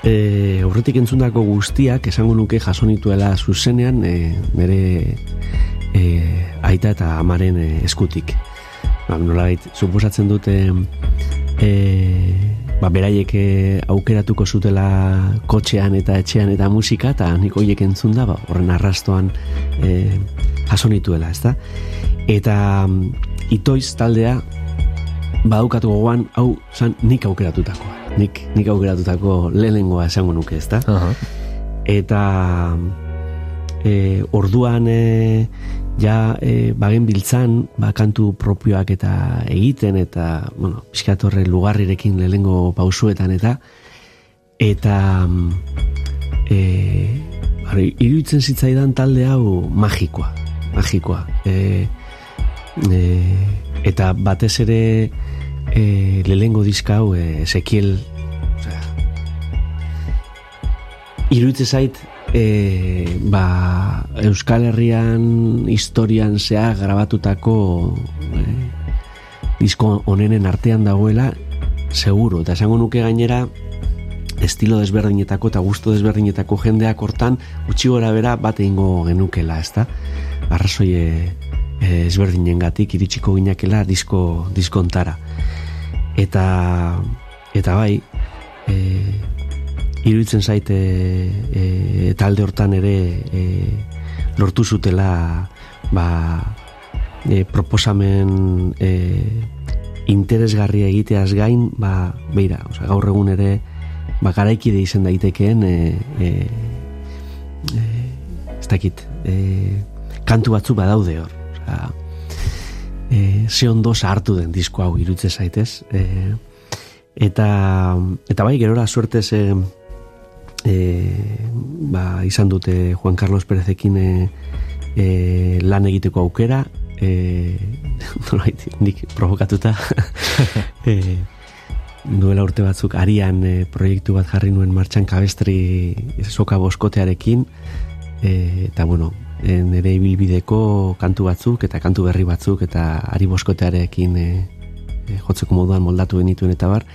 S3: e, aurretik entzundako guztiak esango nuke jasonituela zuzenean e, nire e, aita eta amaren e, eskutik. Ba, nolabait, suposatzen dute e, ba, beraiek aukeratuko zutela kotxean eta etxean eta musika eta nik hoiek entzunda ba, horren arrastoan e, jasonituela, ezta? Eta itoiz taldea badaukatu gogoan hau zan nik aukeratutakoa. Nik, nik aukeratutako lehenengoa esango nuke, ezta? Eta e, orduan e, ja e, bagen biltzan ba, kantu propioak eta egiten eta bueno, pixkatorre lugarrirekin lehenengo pausuetan eta eta e, iruditzen zitzaidan talde hau magikoa magikoa e, e, eta batez ere e, lehengo diska hau e, Ezekiel osea, iruditzen zait e, ba, Euskal Herrian historian zea grabatutako e, disko onenen artean dagoela seguro, eta esango nuke gainera estilo desberdinetako eta gusto desberdinetako jendeak hortan utxi gora bera bat egingo genukela, ezta? Arrazoi e, e, ezberdinen gatik iritsiko ginakela disko, diskontara. Eta, eta bai, e, iruditzen zaite e, talde hortan ere e, lortu zutela ba, e, proposamen e, interesgarria egiteaz gain ba, beira, oza, gaur egun ere ba, garaikide izan daitekeen e, e, e, ez dakit e, kantu batzu badaude hor. Osea, e, ze ondo sartu den disko hau irutze zaitez. E, eta, eta bai, gerora suertez e, e, ba, izan dute Juan Carlos Perezekin e, e, lan egiteko aukera, e, (laughs) nolait, nik provokatuta, (laughs) e, duela urte batzuk arian e, proiektu bat jarri nuen martxan kabestri soka boskotearekin e, eta bueno e, nire ibilbideko kantu batzuk eta kantu berri batzuk eta ari boskotearekin e, e, jotzeko moduan moldatu genituen eta bar.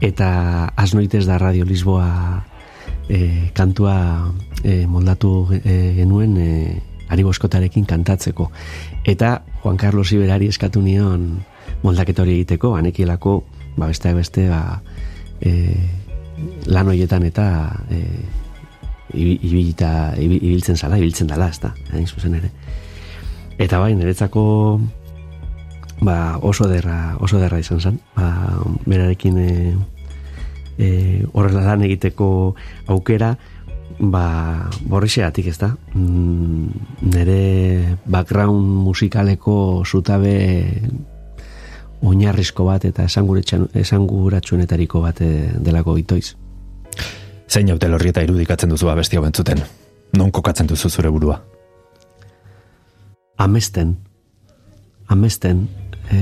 S3: Eta asnoitez da Radio Lisboa e, kantua e, moldatu e, genuen e, ari boskotarekin kantatzeko. Eta Juan Carlos Iberari eskatu nion moldaketa hori egiteko, anekielako ba beste beste ba, e, lan hoietan eta e, ibilita ibiltzen zala, ibiltzen dala, ezta, hain zuzen ere. Eta bai, niretzako ba, oso derra, oso derra izan zen, ba, berarekin e, e, horrela lan egiteko aukera, ba, borrixeatik ez da, mm, nire background musikaleko zutabe oinarrizko bat eta esanguratsuenetariko bat eh, delako itoiz.
S1: Zein haute lorrieta irudikatzen duzu abesti hau entzuten? Non kokatzen duzu zure burua?
S3: Amesten. Amesten. E,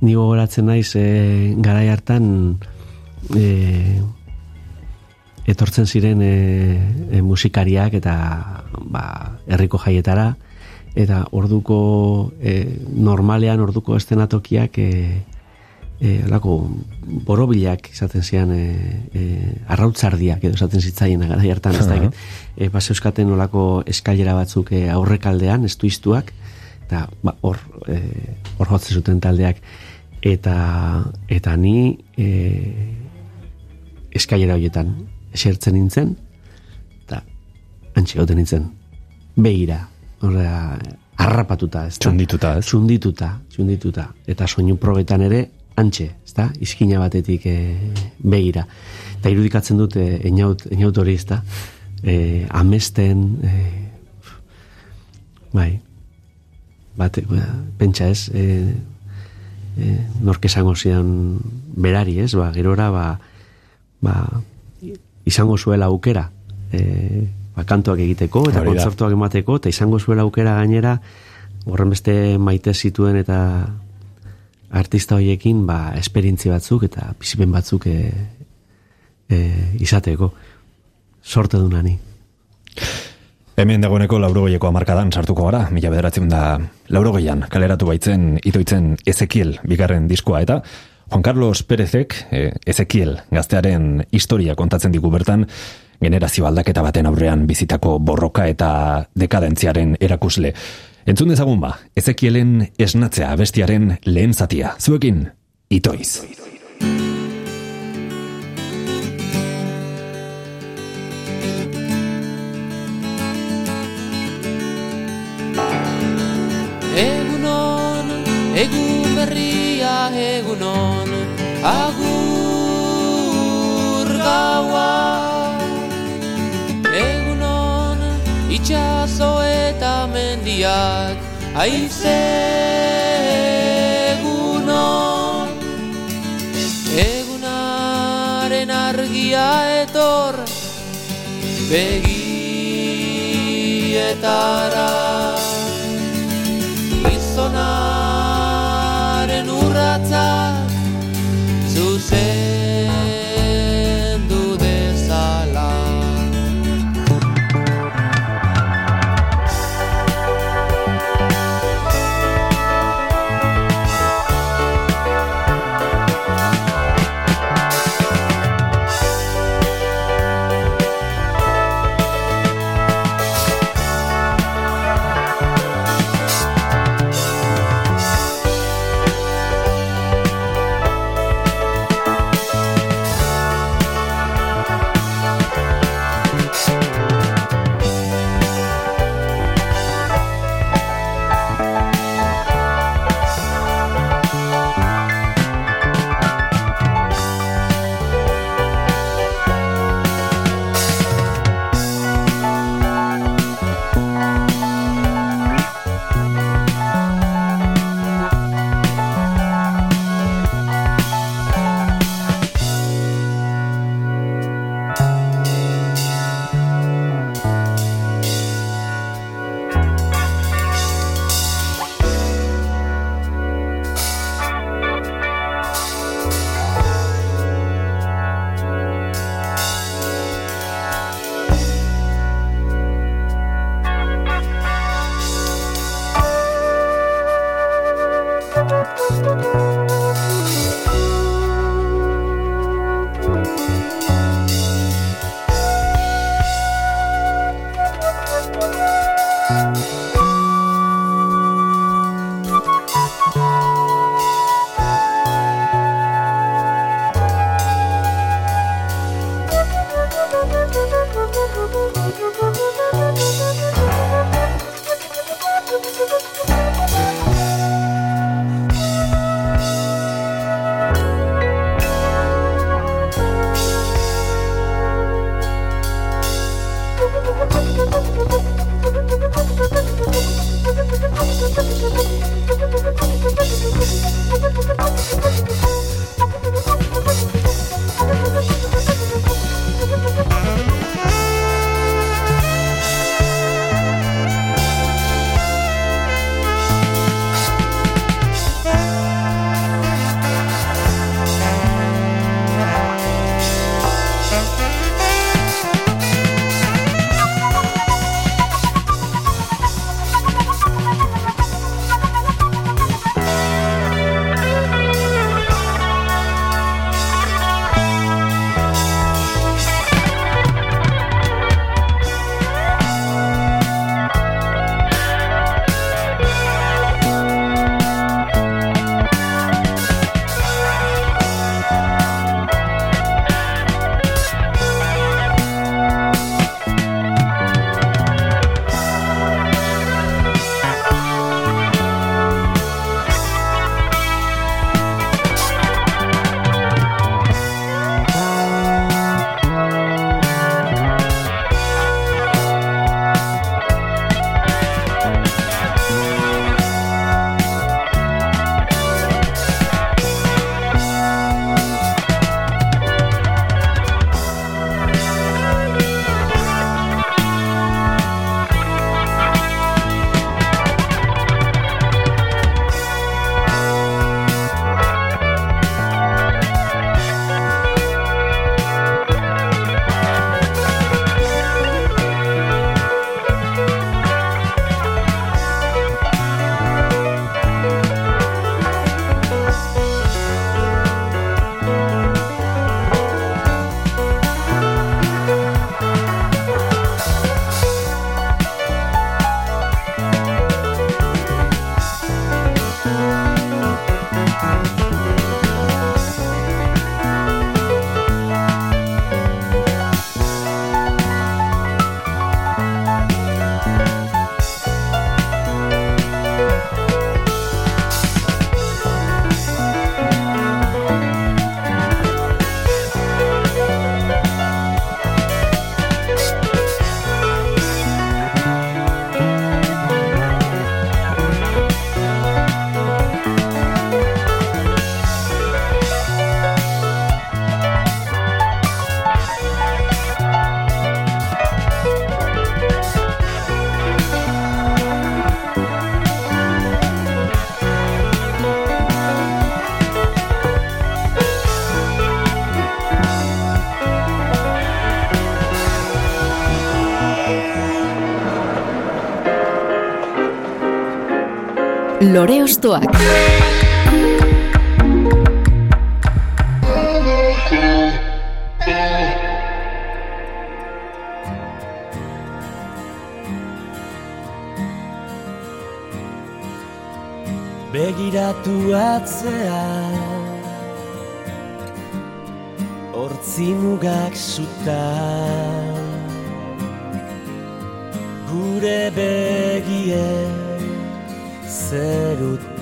S3: ni gogoratzen naiz e, garai hartan e, etortzen ziren e, e, musikariak eta ba, herriko jaietara eta orduko e, normalean orduko estenatokiak e, e, lako, borobilak izaten zian e, e, arrautzardiak edo esaten zitzaien gara hartan ez da e, base euskaten olako eskailera batzuk e, aurrekaldean estu iztuak eta ba, hor e, hor jotzen zuten taldeak eta eta ni e, eskailera horietan esertzen nintzen eta antxe nintzen behira horra, arrapatuta, ez?
S1: Txundituta, ez?
S3: Txundituta, txundituta. Eta soinu probetan ere, antxe, ez da? Izkina batetik e, begira. Eta irudikatzen dute, eniaut, eniaut hori, ez da? E, amesten, e, bai, bate, ba, pentsa ez, e, e, nork esango zian berari, ez? Ba, gerora, ba, ba, izango zuela aukera, e, ba, kantuak egiteko eta kontzertuak emateko eta izango zuela aukera gainera horren beste maite zituen eta artista hoiekin ba, esperientzi batzuk eta bizipen batzuk e, e, izateko. Sorte du nani.
S1: Hemen dagoeneko laurogoieko amarkadan sartuko gara, mila bederatzen da laurogoian kaleratu baitzen itoitzen Ezekiel bigarren diskoa. Eta Juan Carlos Perezek e, Ezekiel gaztearen historia kontatzen digu bertan generazio aldaketa baten aurrean bizitako borroka eta dekadentziaren erakusle. Entzun dezagun ba, Ezekielen esnatzea bestiaren lehen zatia. Zuekin, itoiz.
S5: Egunon, egun berria egunon, agur gaua. Itxaso eta mendiak aize egunon egunaren argia etor begietara
S4: Lore Ostoak.
S7: Begiratu atzea Hortzi mugak Gure begie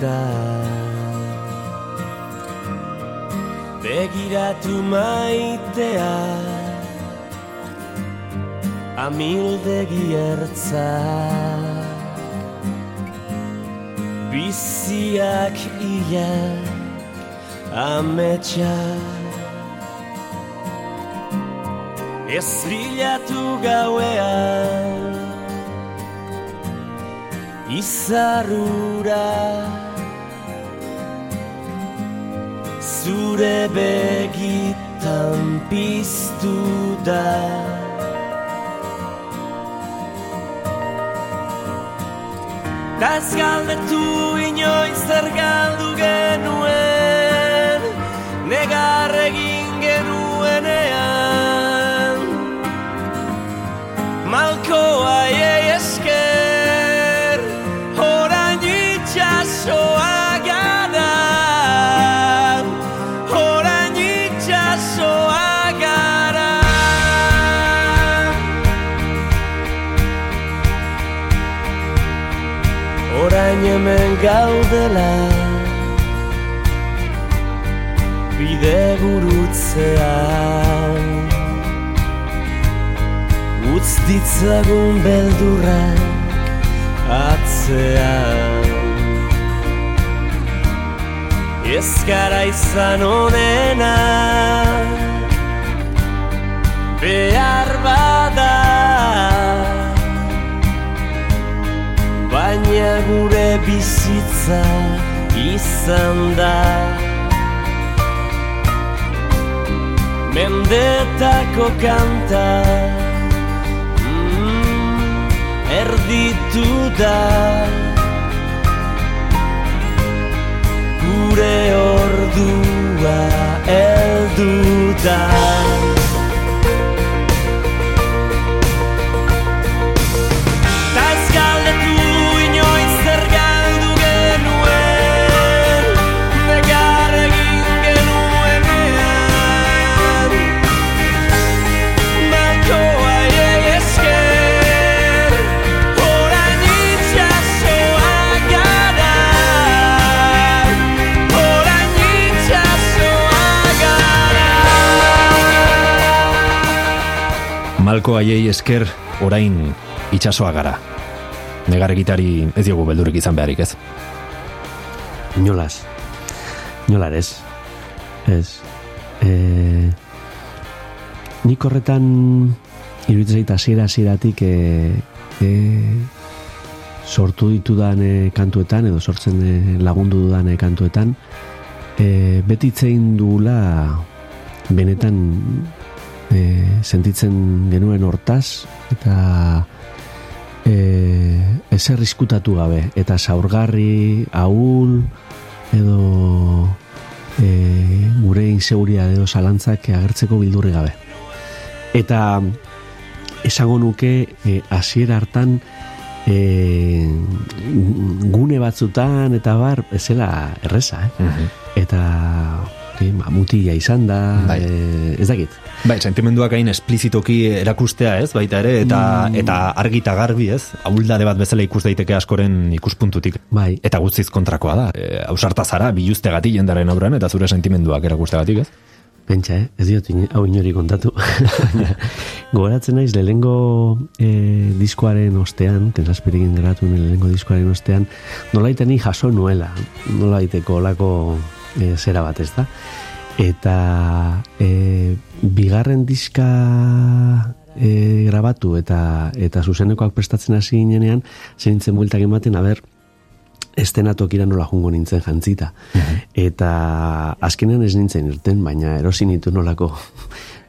S7: zeruta Begiratu maitea Amildegi ertzak. Biziak ia ametsa. Ez bilatu gauean Izarrura piztu da. Ta ez galdetu inoiz zer galdu genuen Negar hemen gaudela. Bide gurutzean Utz ditzagun beldurrak atzean Ez gara izan onena. Behar bada. Baina gure bizitza izan da Mendetako kanta mm, Erditu da Gure ordua eldu da
S1: Malko aiei esker orain itxasoa gara. Negar egitari ez diogu beldurik izan beharik ez.
S3: Inolaz. Inolar ez. Ez. E, nik horretan iruditzen zait hasiera hasieratik e, e, sortu ditudan e, kantuetan edo sortzen e, lagundu dudan e, kantuetan e, beti itzein dugula benetan e, sentitzen genuen hortaz eta e, ezer riskutatu gabe eta zaurgarri, ahul edo e, gure inseguridade edo zalantzak agertzeko bildurri gabe. Eta esango nuke e, hasiera hartan e, gune batzutan eta bar ezela erreza, eh? Eta e, ba, mutila izan da,
S1: Bai.
S3: e, ez dakit.
S1: Bai, sentimenduak hain esplizitoki erakustea ez, baita ere, eta, eta argi eta garbi ez, ahuldade bat bezala ikus daiteke askoren ikuspuntutik.
S3: Bai.
S1: Eta guztiz kontrakoa da. E, ausarta zara, biluztegatik jendaren aurrean, eta zure sentimenduak erakustegatik ez.
S3: Pentsa, eh? ez diot hau inori kontatu. (laughs) Gogoratzen naiz, lehengo e, diskoaren ostean, tensaspirikin geratu lehengo diskoaren ostean, nola ni jaso nuela, nola iteko olako e, zera bat ez da. Eta e, bigarren diska e, grabatu eta eta zuzenekoak prestatzen hasi ginenean, zeintzen bueltak ematen, aber, estenatokira nola jungo nintzen jantzita. Eta azkenean ez nintzen irten, baina erosi nitu nolako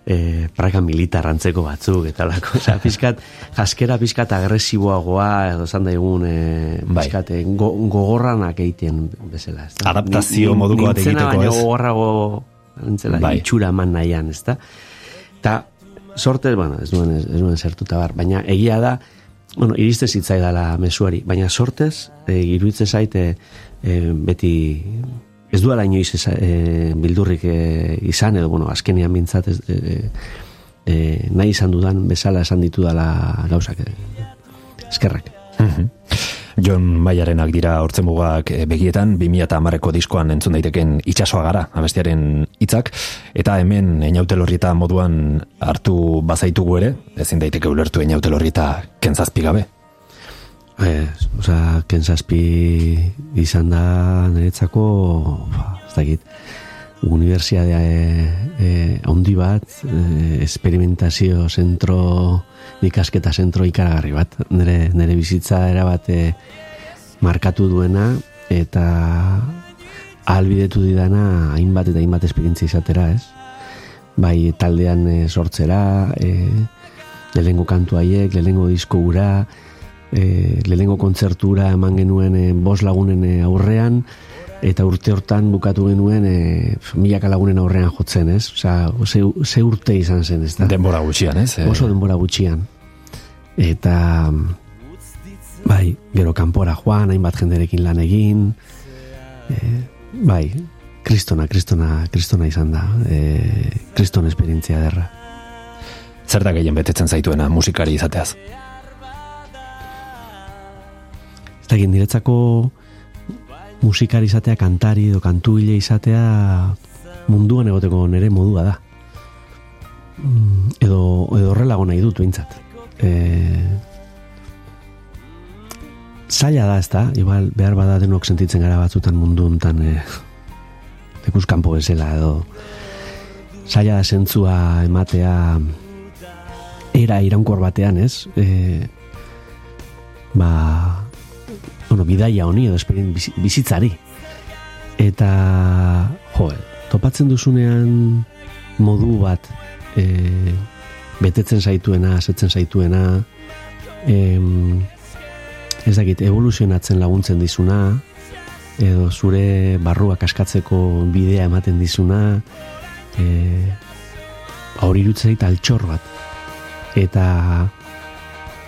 S3: e, praka militar antzeko batzuk, eta lako, oza, (laughs) pizkat, jaskera pizkat agresiboagoa, edo zan daigun, e,
S1: Bai.
S3: pizkat, e, go, gogorranak egiten bezala, ez da?
S1: Adaptazio moduko bat egiteko,
S3: baino
S1: ez?
S3: gogorrago, nintzela,
S1: Bai.
S3: itxura eman nahian, ez da? Eta, sortez, bueno, ez nuen, ez nuen zertuta bar, baina egia da, bueno, iriste zitzaidala mesuari, baina sortez, e, iruditzen zaite e, beti ez duela inoiz eza, e, bildurrik e, izan, edo, bueno, azkenian bintzat ez, e, e, nahi izan dudan bezala esan ditudala gauzak. E, eskerrak.
S1: Jon Baiarenak dira hortzen mugak eh, begietan, 2008ko diskoan entzun daiteken itxasoa gara, abestiaren hitzak eta hemen eñautelorrieta moduan hartu bazaitugu ere, ezin daiteke ulertu eñautelorrieta kentzazpi gabe.
S3: Ez, oza, kenzazpi izan da niretzako, ba, ez dakit, unibertsiade e, handi bat, e, esperimentazio zentro, ikasketa zentro ikaragarri bat, nire, nire bizitza erabat e, markatu duena, eta albidetu didana hainbat eta hainbat esperientzia izatera, ez? Bai, taldean e, sortzera, e, lehengo kantu haiek, lehengo disko gura, e, lehenengo kontzertura eman genuen e, bos lagunen e, aurrean, eta urte hortan bukatu genuen e, milaka lagunen aurrean jotzen, ez? Osea, ze, ze urte izan zen, ez da?
S1: Denbora gutxian, ez? Eh,
S3: Oso denbora gutxian. Eta, bai, gero kanpora joan, hainbat jenderekin lan egin, e, bai, kristona, kristona, kristona izan da, e, kriston esperientzia derra.
S1: Zer da gehien betetzen zaituena musikari izateaz?
S3: Ez da, niretzako musikari izatea, kantari edo kantuile izatea munduan egoteko nere modua da. Edo, edo horrela nahi dut behintzat. E, zaila da, ez da, igual behar bada denok sentitzen gara batzutan mundu hontan e, kanpo bezala edo zaila da zentzua ematea era iraunkor batean, ez? E, ba, bueno, bidaia honi edo esperien bizi- bizitzari. Eta, jo, topatzen duzunean modu bat e, betetzen zaituena, asetzen zaituena, em, ez dakit, evoluzionatzen laguntzen dizuna, edo zure barruak askatzeko bidea ematen dizuna, e, hori irutzen zait altxor bat. Eta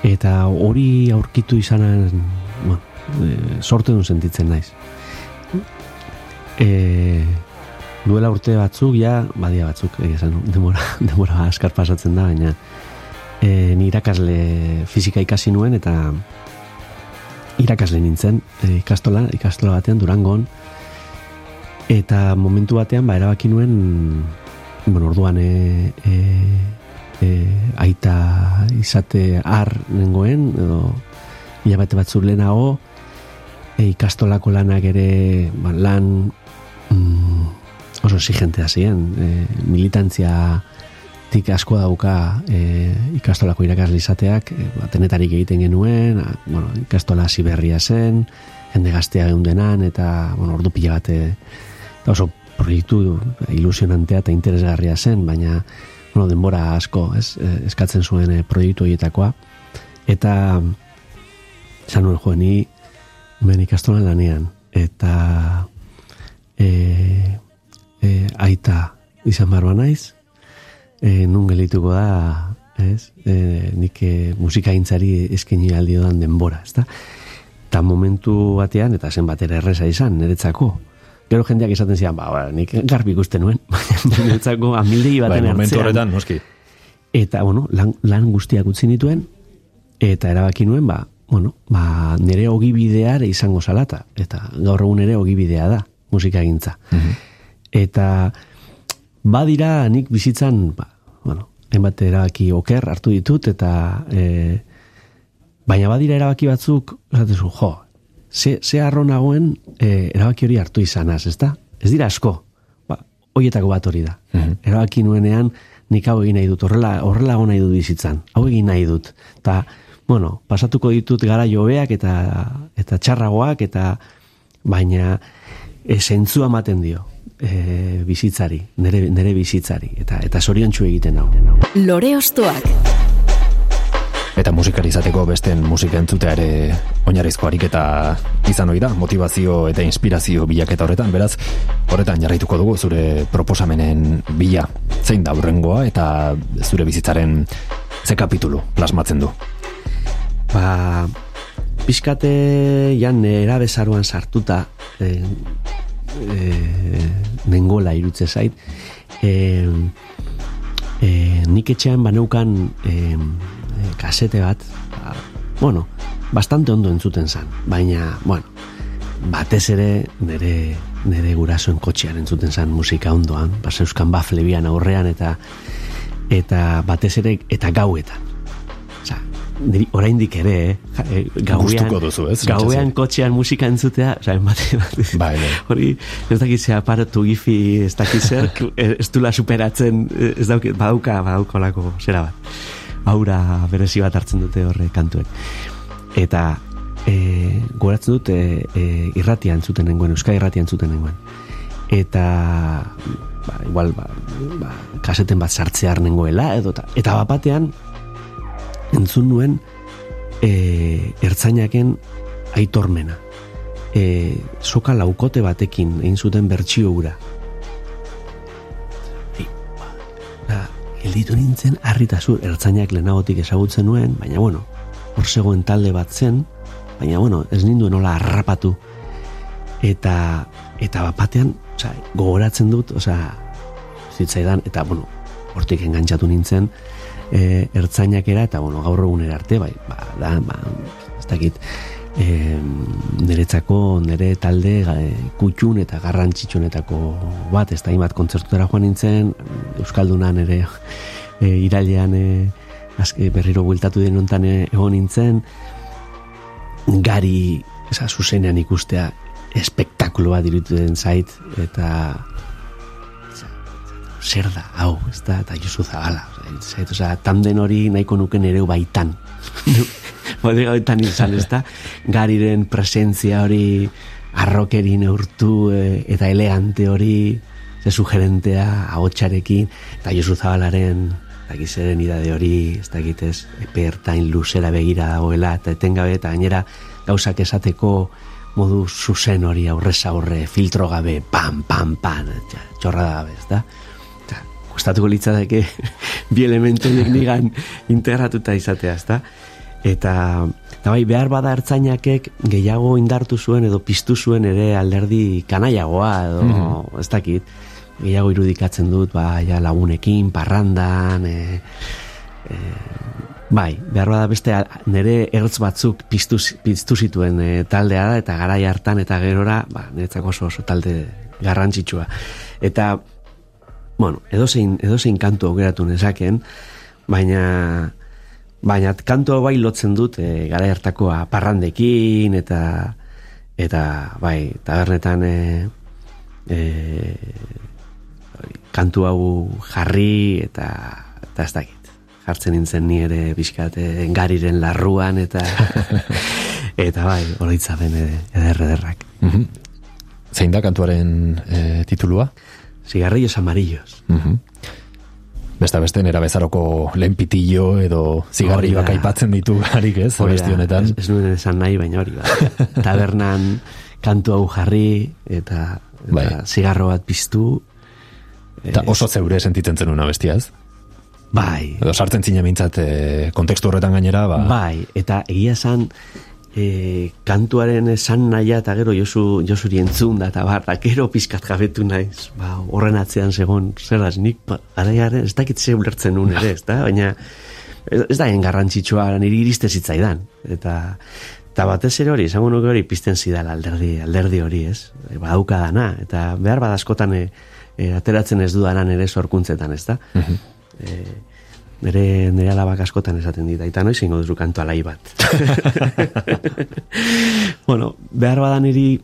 S3: eta hori aurkitu izanan bueno, e, sorte duen sentitzen naiz. E, duela urte batzuk, ja, badia batzuk, egia esan, demora, (laughs) demora askar pasatzen da, baina e, ni irakasle fizika ikasi nuen eta irakasle nintzen e, ikastola, ikastola batean Durangon eta momentu batean ba erabaki nuen bueno, orduan e, e, e, aita izate ar nengoen edo hilabete batzuk lehenago e, ikastolako lanak ere ba, lan mm, oso exigentea ziren. E, militantzia tik asko dauka e, ikastolako irakasle izateak, e, ba, tenetarik egiten genuen, a, bueno, ikastola hasi berria zen, jende gaztea geundenan, eta bueno, ordu pila bat e, eta oso proiektu ilusionantea eta interesgarria zen, baina bueno, denbora asko ez, e, eskatzen zuen e, proiektu horietakoa, eta esan nuen joen, ben ikastolan lanean, eta e, e, aita izan barba naiz, e, nun gelituko da, ez? E, nik e, musikaintzari eskaini aldi dodan denbora, ezta? Ta momentu batean, eta zen batera erresa izan, niretzako. Gero jendeak esaten zian, ba, ba nik garbi ikusten nuen, (laughs) baina niretzako amildegi
S1: Bai,
S3: baten
S1: momentu
S3: ertzean.
S1: horretan, noski.
S3: Eta, bueno, lan, lan guztiak utzi nituen, eta erabaki nuen, ba, bueno, ba, nire ogibidea ere izango salata. Eta gaur egun ere ogibidea da, musikagintza. Eta badira nik bizitzan, ba, bueno, hainbat erabaki oker hartu ditut, eta e, baina badira erabaki batzuk, esatezu, jo, ze, ze arro nagoen e, erabaki hori hartu izanaz, ez da? Ez dira asko, ba, hoietako bat hori da. Erabaki nuenean, nik hau egin nahi dut, horrela, horrela hau nahi dut bizitzan, hau egin nahi dut. Ta, bueno, pasatuko ditut gara jobeak eta, eta txarragoak, eta baina e, zentzua ematen dio e, bizitzari, nere, nere bizitzari, eta eta zoriontsu egiten hau.
S4: Lore Ostoak.
S1: Eta musikari izateko besten musika entzutea ere oinarrizko ariketa izan ohi da, motivazio eta inspirazio bilaketa horretan, beraz, horretan jarraituko dugu zure proposamenen bila zein da urrengoa eta zure bizitzaren ze kapitulu plasmatzen du.
S3: Ba, pixkate jan erabezaruan sartuta e, e, nengola irutze zait. E, e, nik etxean baneukan e, kasete bat ba, bueno, bastante ondo entzuten zan. Baina, bueno batez ere nire, nire gurasoen kotxean entzuten zan musika ondoan baseuskan baflebian aurrean eta eta batez ere eta gauetan niri oraindik ere, eh, eh, gauean,
S1: duzu, ez?
S3: Gauean kotxean musika entzutea, osea, embate,
S1: Bai, bai.
S3: Hori, ez dakit ze aparatu gifi, ez dakit zer, (laughs) ez dula superatzen, ez dauke, badauka, badauka olako, zera bat. Aura berezi bat hartzen dute horre kantuek. Eta, e, goratzen dut, e, e, irratia entzuten nengoen, euskal irratia entzuten nengoen. Eta, ba, igual, ba, ba, kaseten bat sartzear nengoela, edo, ta, eta bat batean, entzun nuen e, ertzainaken aitormena. E, soka laukote batekin egin zuten bertsio hura. E, ba, gelditu nintzen harritazu ertzainak lehenagotik ezagutzen nuen, baina bueno, hor zegoen talde bat zen, baina bueno, ez ninduen nola harrapatu. Eta, eta bapatean, osea, gogoratzen dut, osea, zitzaidan, eta bueno, hortik engantzatu nintzen, e, ertzainakera, eta bueno, gaur egunera arte, bai, ba, da, ba, ez dakit, e, niretzako nire talde e, kutxun eta garrantzitsunetako bat, ez da hainbat kontzertutara joan nintzen, Euskaldunan ere e, irailean e, azke, berriro bueltatu den ontan e, egon nintzen, gari, eza, zuzenean ikustea, espektakuloa dirutuen zait, eta zer da, hau, ez da, eta Josu Zabala. Zait, oza, tanden hori nahiko nuken ere baitan. (laughs) Bode gauetan izan, ez da, gariren presentzia hori arrokeri neurtu e, eta elegante hori, ze sugerentea, ahotsarekin, eta Josu Zabalaren dakit zeren idade hori, ez dakit ez, epe ertain luzera begira dagoela, eta etengabe, eta gainera gauzak esateko modu zuzen hori aurrez aurre, filtro gabe, pam, pam, pam, tja, txorrada gabe, ez da? Eta, gustatuko litzateke (laughs) bi elementu nigan integratuta izatea, ez da? Eta, eta bai, behar bada ertzainakek gehiago indartu zuen edo piztu zuen ere alderdi kanaiagoa edo, ez dakit, gehiago irudikatzen dut, ba, ja, lagunekin, parrandan, e, e, bai, behar bada beste nire ertz batzuk piztu, piztu zituen e, taldea da, eta garai hartan eta gerora, ba, niretzako oso, oso talde garrantzitsua. Eta, bueno, edozein, edozein kantu aukeratu nezaken, baina, baina kantu hau bai lotzen dut e, garai hartakoa parrandekin, eta, eta, bai, tabernetan, e, e, kantu hau jarri eta eta ez dakit. Jartzen nintzen ni ere bizkat eh, gariren larruan eta (laughs) eta bai, oroitzapen ere eder ederrak.
S1: Mhm. Zein da kantuaren e, titulua?
S3: Cigarrillos amarillos.
S1: Mhm. Besta beste nera bezaroko lehen pitillo edo zigarrioak
S3: da.
S1: aipatzen ditu harik ez, abesti
S3: da,
S1: honetan.
S3: Ez, ez nuen esan nahi, baina hori ba. (laughs) Tabernan kantu hau jarri eta, eta
S1: Bai.
S3: zigarro bat piztu.
S1: Eta oso zeure sentitzen zenuna bestia ez?
S3: Bai,
S1: Edo sartzen zine mintzat e, kontekstu horretan gainera, ba,
S3: Bai, eta egia esan e, kantuaren esan naia eta gero Josu, Josuri entzun da eta bar, da gero pizkat jabetu naiz, ba, horren atzean segon, zer da, nik ba, garaiaren ez dakit ze ulertzen nun ere, ez da, baina ez ez da en garrantzitsua niri iriste zitzaidan, eta eta batez ere hori, esango nuke hori pizten zidala alderdi, alderdi hori, ez? E, badauka dana, eta behar badaskotan e, e, ateratzen ez dudanan ere sorkuntzetan, ez da? e, nire, nire alabak askotan esaten dit, aita noiz ingo duzu kantu alai bat. (laughs) bueno, behar bada niri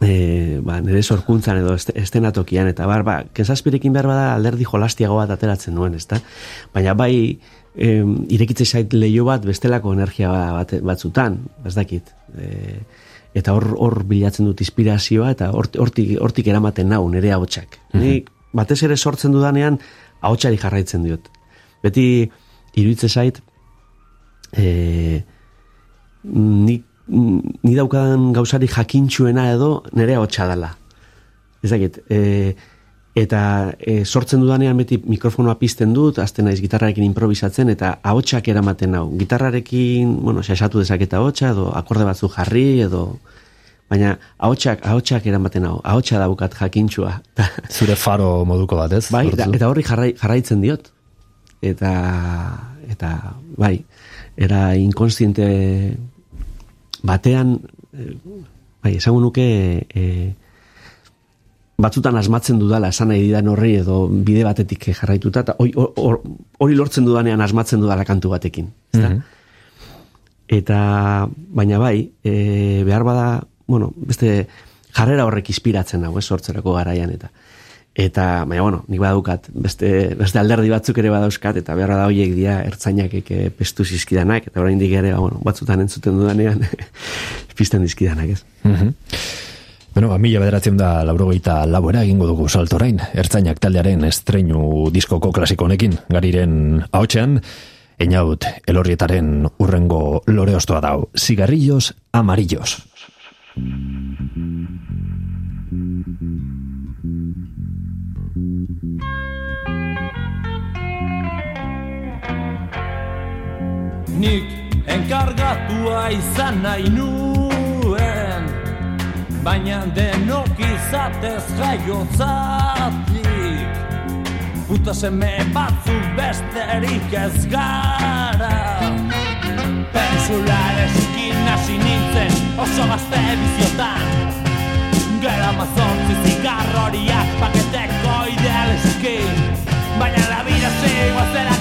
S3: e, ba, nire sorkuntzan edo este, estenatokian, eta bar, ba, kensaspirekin behar bada alderdi jolastiago bat ateratzen nuen, ezta? Baina bai, e, irekitze zait leio bat bestelako energia bat, batzutan, ez dakit. E, eta hor, hor bilatzen dut inspirazioa, eta hort- hortik, hortik eramaten nau, nire ahotsak. Nik batez ere sortzen dudanean, ahotsari jarraitzen diot. Beti, iruitze zait, e, ni, ni daukadan gauzari jakintxuena edo nire ahotsa dela. Ez dakit, e, eta e, sortzen dudanean beti mikrofonoa pizten dut, azten naiz gitarrarekin improvisatzen, eta ahotsak eramaten nau. Gitarrarekin, bueno, xaxatu dezaketa ahotsa, edo akorde batzu jarri, edo... Baina ahotsak, ahotsak eramaten hau, ahotsa daukat jakintxua.
S1: zure faro moduko bat ez?
S3: Bai, da, eta horri jarrai, jarraitzen diot. Eta, eta bai, era inkonstiente batean, eh, bai, esango nuke, e, batzutan asmatzen dudala, esan nahi didan horri edo bide batetik jarraituta, eta hori- hor- hori lortzen dudanean asmatzen dudala kantu batekin. ezta? Eta, baina bai, e, behar bada, bueno, beste jarrera horrek inspiratzen hau, ez sortzerako garaian eta eta, baina, bueno, nik badaukat, beste, beste alderdi batzuk ere badauzkat, eta behar da horiek dira ertzainak eke pestu zizkidanak, eta orain ere, ba, bueno, batzutan entzuten dudanean, (laughs) pizten dizkidanak, ez?
S1: Mhm. Bueno, ba, mila bederatzen da laurogeita laboera egingo dugu salto orain, ertzainak taldearen estreinu diskoko klasiko honekin, gariren ahotsean, Einaut, elorrietaren urrengo lore ostoa dau. Cigarrillos amarillos.
S8: Nik enkargatua izan nahi nuen Baina denok izatez jaiotzatik Puta seme batzuk besterik ez gara. Pensulareskin hasi nintzen oso gazte biziotan. Gero mazortzi zigarroriak paketeko idealeskin Baina la vida segoa zerak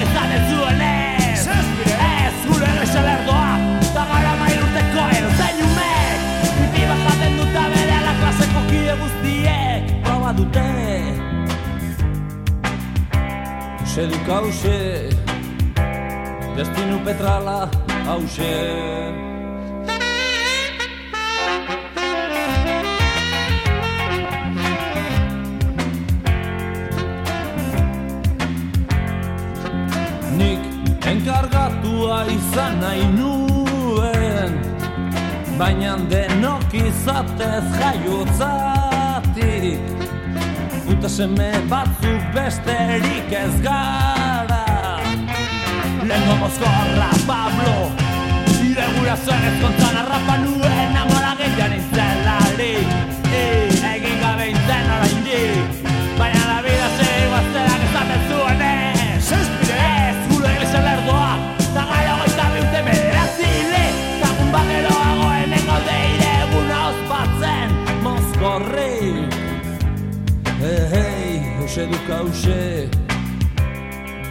S8: guztiek Proba dute Ose duk hause Destinu petrala hause Nik enkargatua izan nahi nuen Baina denok izatez jaiotzatik Puta seme batzuk besterik ez gara Lengo mozkorra Pablo Ire gura zen ez kontzan arrapa nuen Amora gehian hey, hoxe duk hause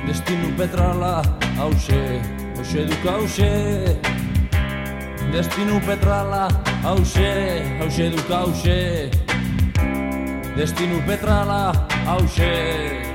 S8: Destinu petrala hause Hoxe duk hause Destinu petrala hause Hause duk hause Destinu petrala hause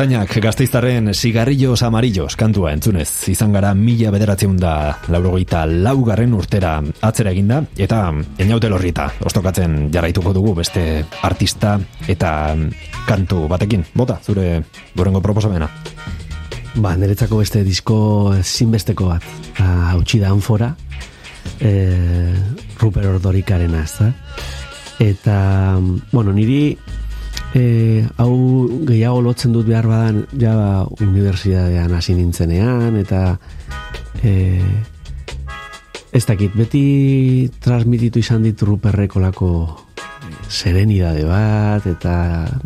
S1: Ertzainak gazteiztarren sigarrillos amarillos kantua entzunez, izan gara mila bederatzen da laurogeita laugarren urtera atzera eginda, eta eniaute lorrita, ostokatzen jarraituko dugu beste artista eta kantu batekin. Bota, zure gorengo proposamena.
S3: Ba, niretzako beste disko zinbesteko bat. Ah, Hautsi da anfora, e, Ruper Ordorikarena, ez da? Eta, bueno, niri e, hau gehiago lotzen dut behar badan ja unibertsitatean hasi nintzenean eta e, ez dakit beti transmititu izan dit Ruperrekolako serenidade bat eta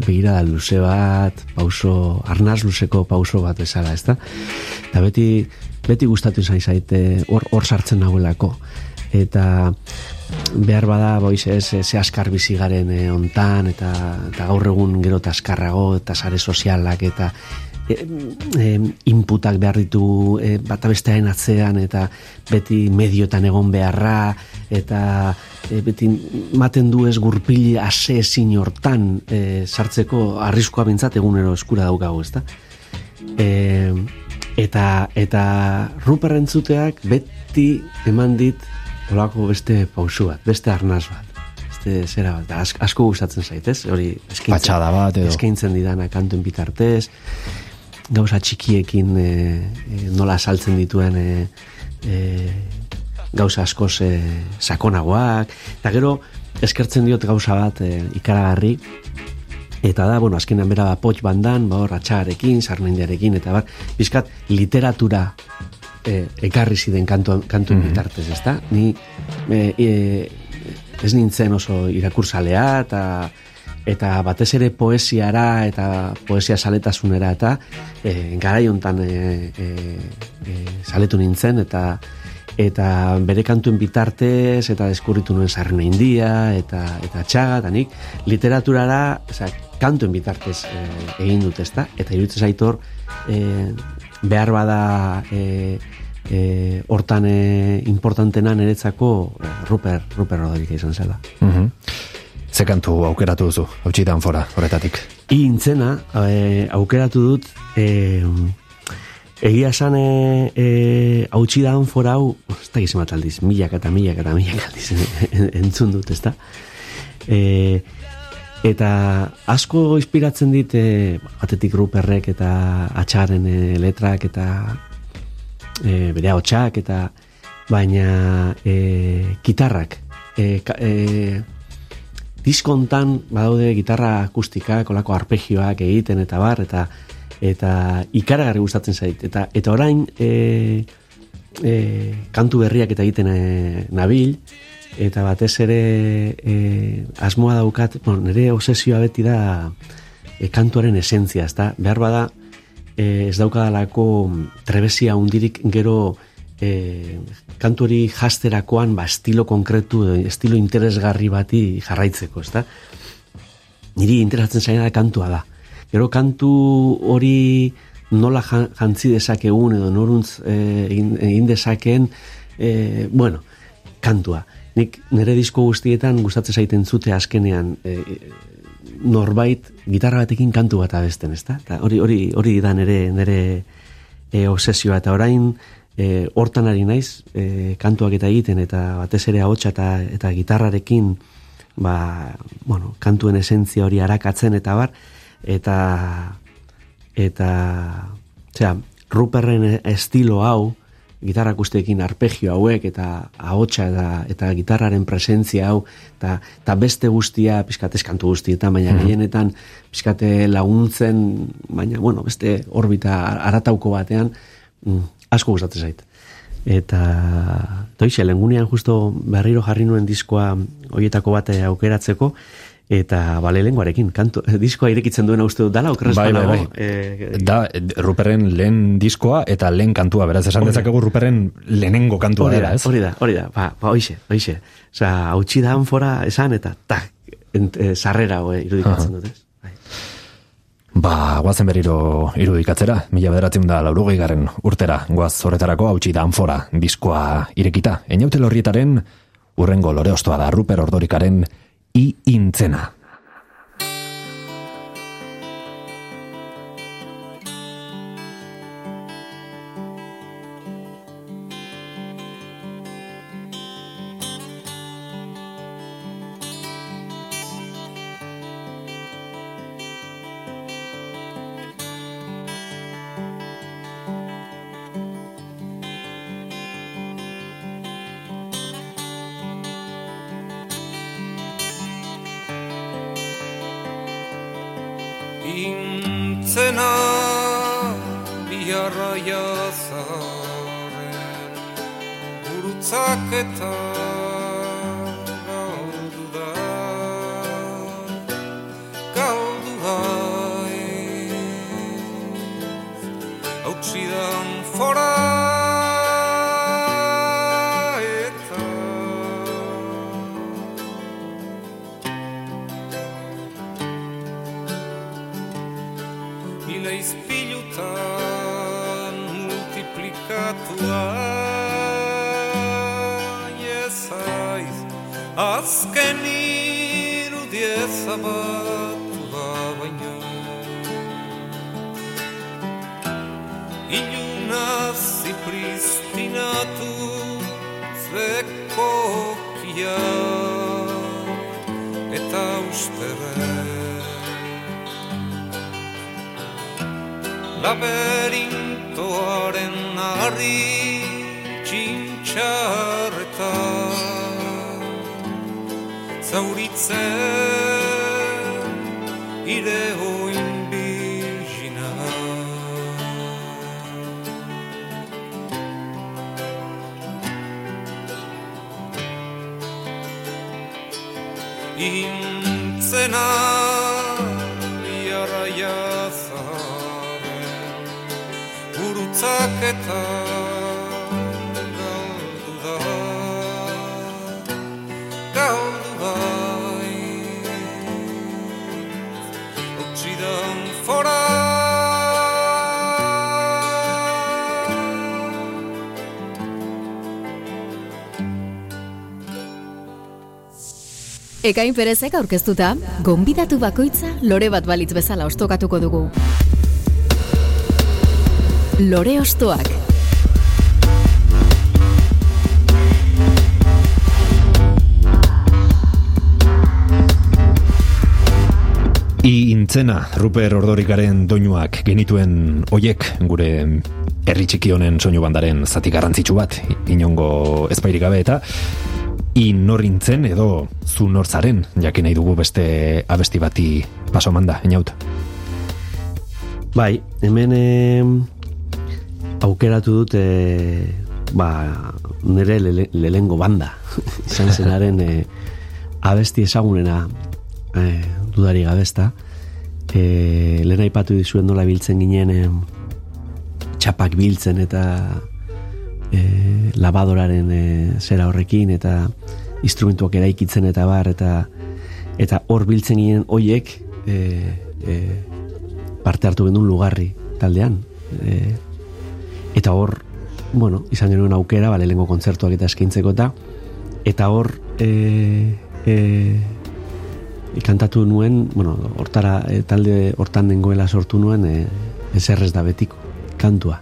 S3: begirada luze bat pauso, arnaz luzeko pauso bat bezala, ez da? Eta beti, beti gustatu izan zaite hor, hor sartzen nagoelako eta behar bada boiz ez ze askar bizi garen e, ontan eta, eta gaur egun gero eta askarrago eta sare sozialak eta e, e, inputak behar ditu e, bata bestearen atzean eta beti mediotan egon beharra eta e, beti maten du ez gurpili ase ezin hortan e, sartzeko arriskoa bintzat egunero eskura daukagu, ezta? E, eta eta Ruper entzuteak beti eman dit olako beste pausu bat, beste arnaz bat. Beste zera bat, da, ask- asko gustatzen zait, ez? Hori eskaintzen,
S1: Patxada bat edo.
S3: eskaintzen didana kantuen bitartez, gauza txikiekin e, e, nola saltzen dituen e, e, gauza askoz e, sakonagoak, eta gero eskertzen diot gauza bat e, ikaragarri, eta da, bueno, azkenean bera da potx bandan, ba, hor, atxagarekin, sarmendiarekin, eta bar, bizkat literatura e, ekarri ziren kantu, kantuen bitartez, ezta? Ni e, e, ez nintzen oso irakursalea, eta eta batez ere poesiara eta poesia saletasunera eta e, garai hontan e, e, e, saletu nintzen eta eta bere kantuen bitartez eta deskurritu nuen sarrena india eta eta txaga eta nik literaturara osea, kantuen bitartez e, egin dut ezta eta iruditzen zaitor e, behar bada e, e, hortan e, importantena niretzako Ruper, Ruper Rodríguez izan zela.
S1: Mhm. Ze kantu aukeratu duzu, hautsi fora, horretatik.
S3: Intzena, e, aukeratu dut, e, egia esan e, e, hautsi da fora hau, ez da gizemat aldiz, milak eta milak eta milak aldiz en- entzun dut, ez da? E, eta asko inspiratzen dit e, batetik ruperrek eta atxaren e, letrak eta e, bere hotxak eta baina e, gitarrak e, ka, e, diskontan badaude gitarra akustika, kolako arpegioak egiten eta bar, eta eta ikaragarri gustatzen zait. Eta, eta orain e, e, kantu berriak eta egiten e, nabil, eta batez ere e, asmoa daukat, bueno, nire obsesioa beti da e, kantuaren esentzia, ezta? Behar bada, e, ez daukadalako trebesia hundirik gero e, kantu hori jasterakoan ba, estilo konkretu, estilo interesgarri bati jarraitzeko, ezta? Niri interesatzen zaina kantua da. Gero kantu hori nola jan- jantzi dezakegun edo noruntz e, egin, dezakeen, e, bueno, kantua. Nik nire disko guztietan gustatzen zaiten zute azkenean e, norbait gitarra batekin kantu bat abesten, ezta? Eta hori hori hori da nere nere e, obsesioa eta orain e, hortan ari naiz e, kantuak eta egiten eta batez ere ahotsa eta eta gitarrarekin ba, bueno, kantuen esentzia hori arakatzen eta bar eta eta osea, Ruperren estilo hau gitarra akustekin arpegio hauek eta ahotsa eta, eta gitarraren presentzia hau eta, eta beste guztia pizkatez kantu guztietan baina gehienetan pizkate laguntzen baina bueno beste orbita aratauko batean mm, asko gustatzen zait. Eta toixe lengunean justo berriro jarri nuen diskoa hoietako bat eh, aukeratzeko eta bale lenguarekin kantu diskoa irekitzen duena uste dut dala okerrez
S1: Bai, bai,
S3: banago,
S1: bai.
S3: eh,
S1: Da, eh, Ruperren lehen diskoa eta lehen kantua, beraz, esan
S3: da.
S1: dezakegu Ruperren lehenengo kantua
S3: Hori
S1: dela,
S3: da,
S1: ez?
S3: hori da, hori da, ba, ba hoixe, hoixe. Osa, hautsi da fora esan eta tak, eh, sarrera hoe, irudikatzen dut, ez? Bai.
S1: Ba, guazen berriro irudikatzera, mila bederatzen da laurogei garen urtera, guaz horretarako hautsi da anfora diskoa irekita. Eniautel horrietaren urrengo lore ostoa da Ruper Ordorikaren i intzena.
S2: Intzena Intzena Iarraia zaren Gurutzak eta
S4: Ekain perezek aurkeztuta, gonbidatu bakoitza lore bat balitz bezala ostokatuko dugu. Lore ostoak.
S1: I intzena, Ruper Ordorikaren doinuak genituen oiek gure herri txiki honen soinu bandaren zati garrantzitsu bat, inongo ezpairik gabe eta i norintzen edo zu nortzaren, jakin nahi dugu beste abesti bati paso manda, inaut.
S3: Bai, hemen eh, aukeratu dut eh, ba, nire lele, lehengo banda (laughs) izan zenaren eh, abesti ezagunena eh, dudari gabezta eh, lehen aipatu dizuen nola biltzen ginen eh, txapak biltzen eta eh, labadoraren eh, zera horrekin eta instrumentuak eraikitzen eta bar eta eta hor biltzen ginen hoiek eh, eh, parte hartu genuen lugarri taldean e, eta hor bueno, izan genuen aukera ba, lehengo kontzertuak eta eskintzeko eta eta hor e, e, kantatu nuen bueno, hortara e, talde hortan nengoela sortu nuen e, eserrez da betiko kantua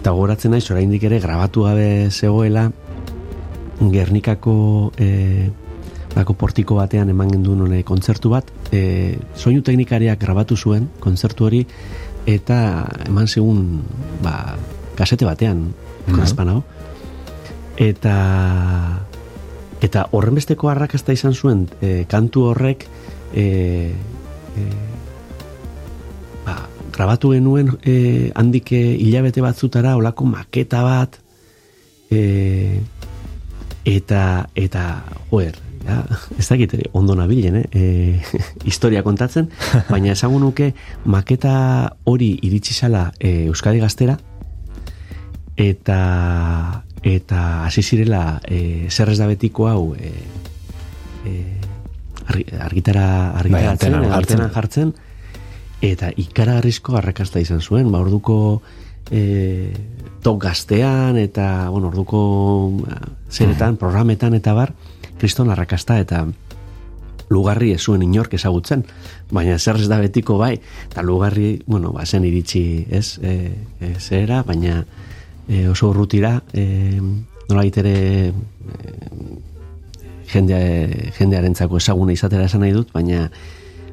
S3: eta goratzen naiz oraindik ere grabatu gabe zegoela Gernikako e, bako portiko batean eman genduen hone kontzertu bat. E, soinu teknikariak grabatu zuen kontzertu hori eta eman segun ba, kasete batean uh eta eta horren besteko arrakasta izan zuen e, kantu horrek e, e, grabatu genuen e, handik e, hilabete batzutara olako maketa bat e, eta eta joer ja, ez dakit ondo nabilen, eh? e, (laughs) historia kontatzen, (laughs) baina esango nuke maketa hori iritsi zala e, Euskadi Gaztera eta eta hasi zirela e, zerrez da betiko hau e, e, argi- argitara argitaratzen,
S1: Bai, antenan
S3: bai,
S1: jartzen.
S3: Eta ikaragarrizko arrakasta izan zuen, ba orduko e, tok gaztean eta bueno, orduko ba, zeretan, programetan eta bar, kriston arrakasta eta lugarri ez zuen inork ezagutzen, baina zer ez da betiko bai, eta lugarri, bueno, ba, zen iritsi, ez, e, e, zera, baina e, oso urrutira, e, nola ere e, jende, jendearentzako ezaguna izatera esan nahi dut, baina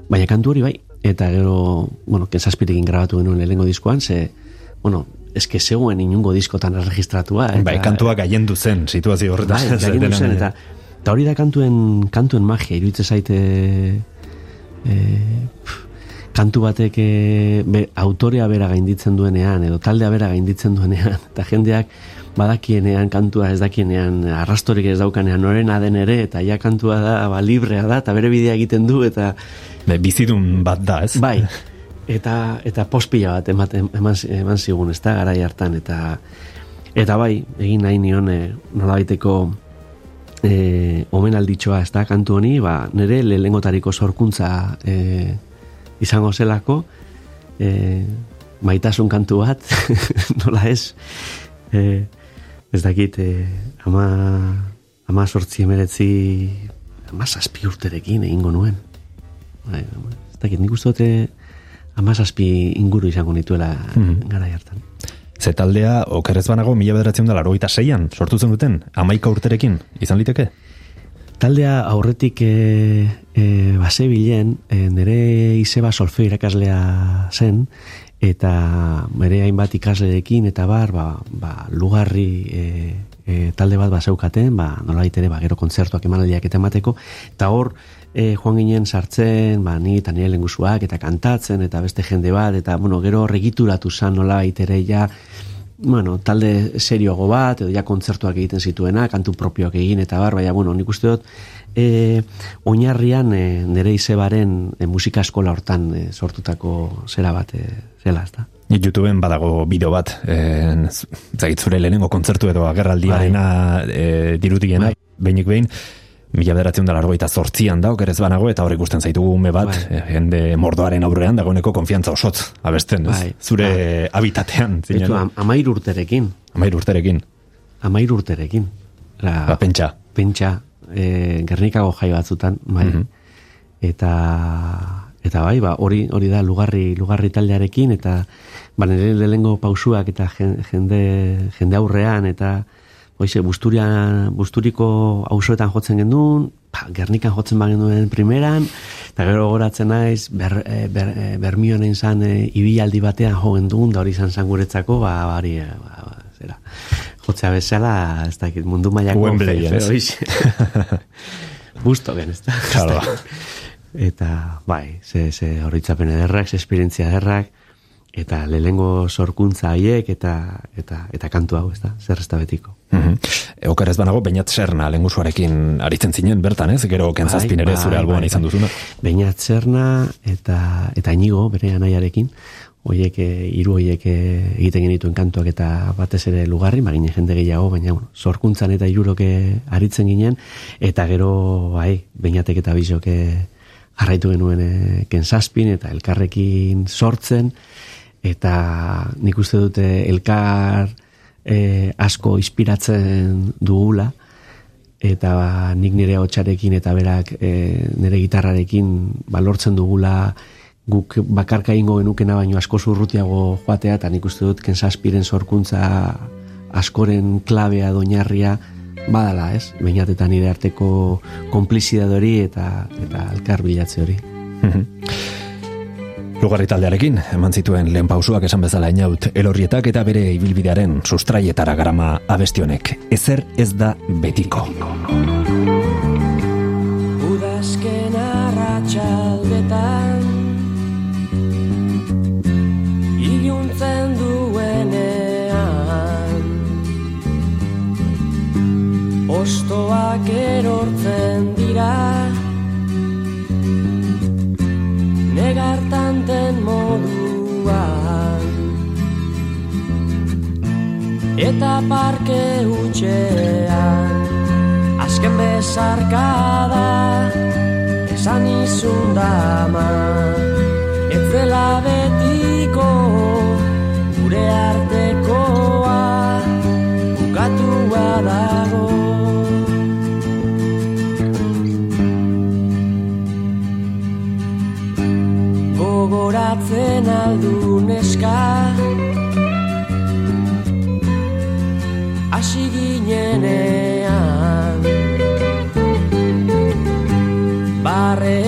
S3: baina kantu hori bai, eta gero, bueno, kentzazpirekin grabatu genuen lehenengo diskoan, ze, bueno, eske zegoen inungo diskotan erregistratua. Eta,
S1: Bai, kantuak gaiendu zen situazio horretan.
S3: Bai, gailendu zen, eta, eta hori da kantuen, kantuen magia, iruditzen zaite e, pf, kantu batek e, be, autorea bera gainditzen duenean, edo taldea bera gainditzen duenean, (laughs) eta jendeak badakienean kantua ez dakienean arrastorik ez daukanean norena den ere, eta ja kantua da, ba, librea da, eta bere bidea egiten du, eta
S1: Be, bizidun bat da, ez?
S3: bai, (laughs) eta eta pospila bat ematen, eman, eman zigun, ez da, garai hartan, eta eta bai, egin nahi nion e, nolabaiteko e, omenalditxoa ez da, kantu honi, ba, nire lehengotariko sorkuntza e, izango zelako, e, maitasun kantu bat, (laughs) nola ez, e, ez dakit, e, ama, ama sortzi emeretzi, ama zazpi urterekin egingo nuen. Bai, ez dakit, nik uste dute ama zazpi inguru izango nituela gara hartan.
S1: Ze taldea, okerrez banago, mila bederatzen da laro seian, sortu zen duten, amaika urterekin, izan liteke?
S3: Taldea aurretik e, e, base bilen, e, nire izeba solfeo irakaslea zen, eta bere hainbat ikaslerekin eta bar, ba, ba, lugarri e, e, talde bat baseukaten, ba, nolabait ere, ba, gero kontzertuak emanaldiak eta emateko, eta hor, e, joan ginen sartzen, ba, ni eta nire lengusuak, eta kantatzen, eta beste jende bat, eta, bueno, gero regituratu zan nolabait ere, ja, bueno, talde serioago bat, edo ja kontzertuak egiten zituena, kantu propioak egin eta bar, baina, bueno, nik uste dut, e, oinarrian e, nire izebaren e, musika eskola hortan e, sortutako zera bat e, zela, ezta?
S1: YouTubeen badago bideo bat, eh, zait zure lehenengo kontzertu edo agerraldiarena eh, dirutiena, behinik behin, mila bederatzen da largoita zortzian da, okerez banago, eta hor ikusten zaitugu ume bat,
S3: Bai.
S1: eh, jende mordoaren aurrean, dagoeneko konfiantza osotz, abesten, ez?
S3: Bai.
S1: zure habitatean,
S3: Beitu,
S1: zinen,
S3: am, amair urterekin,
S1: amair urterekin,
S3: amair urterekin. La,
S1: ba, pentsa.
S3: pentsa, e, Gernikago jai batzutan, bai.
S1: Mhm.
S3: Eta eta bai, ba, hori hori da lugarri lugarri taldearekin eta ba nire lehengo pausuak eta jen- jende jende aurrean eta Hoize, busturia, busturiko auzoetan jotzen gendun, pa, Gernikan jotzen bagenduen primeran, eta gero goratzen naiz, ber, eh, ber, eh, bermionen zan e, ibialdi batean jo gendun, da hori izan zan guretzako, ba, bari, eh, ba, ba, zera, jotzea bezala, ez dakit, mundu mailako
S1: Wembleyen,
S3: fe-
S1: ez? (laughs)
S3: Busto gen, ez da?
S1: Claro. (laughs)
S3: Eta, bai, ze, ze horitzapen ederrak, ze esperientzia ederrak, eta lehengo sorkuntza haiek, eta, eta, eta kantu hau, ez da? Zer ez da betiko.
S1: Mhm. E, Okerez banago, bainat zerna lengusuarekin aritzen zinen bertan, ez? Gero kentzazpin ere
S3: Bai,
S1: zure
S3: bai,
S1: alboan
S3: bai,
S1: izan
S3: bai.
S1: duzuna.
S3: Beinat zerna eta, eta inigo, bere anaiarekin, hoiek, eh, hiru hoiek eh, egiten genituen kantuak eta batez ere lugarri, maginen jende gehiago, baina bueno, sorkuntzan eta hiruroke aritzen ginen, eta gero, bai, beinatek eta bizok eh, jarraitu genuen eh, kentzazpin eta elkarrekin sortzen, eta nik uste dute elkar eh, asko inspiratzen dugula, eta ba, nik nire hotxarekin eta berak e, nire gitarrarekin ba, lortzen dugula guk bakarka ingo genukena baino asko zurrutiago joatea eta nik uste dut kensaspiren sorkuntza askoren klabea doñarria badala, ez? Bainat eta nire arteko konplizidade hori eta eta elkar bilatze hori.
S1: Lugarri taldearekin, eman zituen lehen pausuak esan bezala inaut elorrietak eta bere ibilbidearen sustraietara garama abestionek. Ezer ez da betiko.
S7: Udazken arratsaldetan Ostoak erortzen dira. Negartanten moduan. Eta parke utxean Azken bezarkada Esan izun dama. Ez dela betiko Gure artekoa Bukatua dago Gogoratzen aldu neska. Hasi ginenean. Barre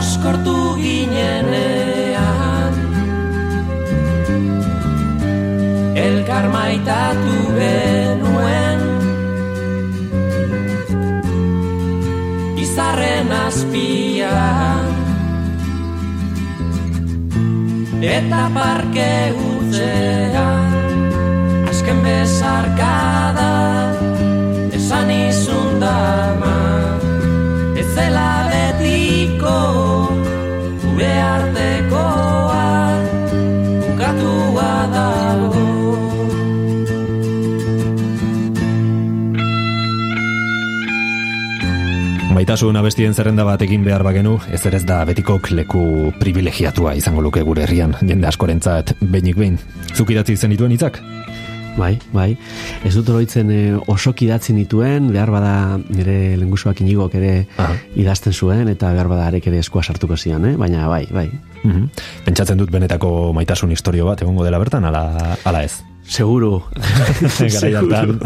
S7: Moskortu ginenean. Elkar maitatu genuen. Izarren azpian. Eta parke utzean Azken bezarkada Esan izun
S1: Maitasun abestien zerrenda bat egin behar bagenu, ez ere ez da betikok leku privilegiatua izango luke gure herrian, jende askorentzat behinik behin. Zuk idatzi zen dituen hitzak?
S3: Bai, bai. Ez dut oroitzen e, osok idatzi nituen, behar bada nire lengusuak inigok ere
S1: Aha.
S3: idazten zuen, eta behar bada arek ere eskua sartuko zion, eh? baina bai, bai.
S1: Mhm. Pentsatzen dut benetako maitasun historio bat egongo dela bertan, ala, ala ez.
S3: Seguru. (laughs)
S1: Garai hartan.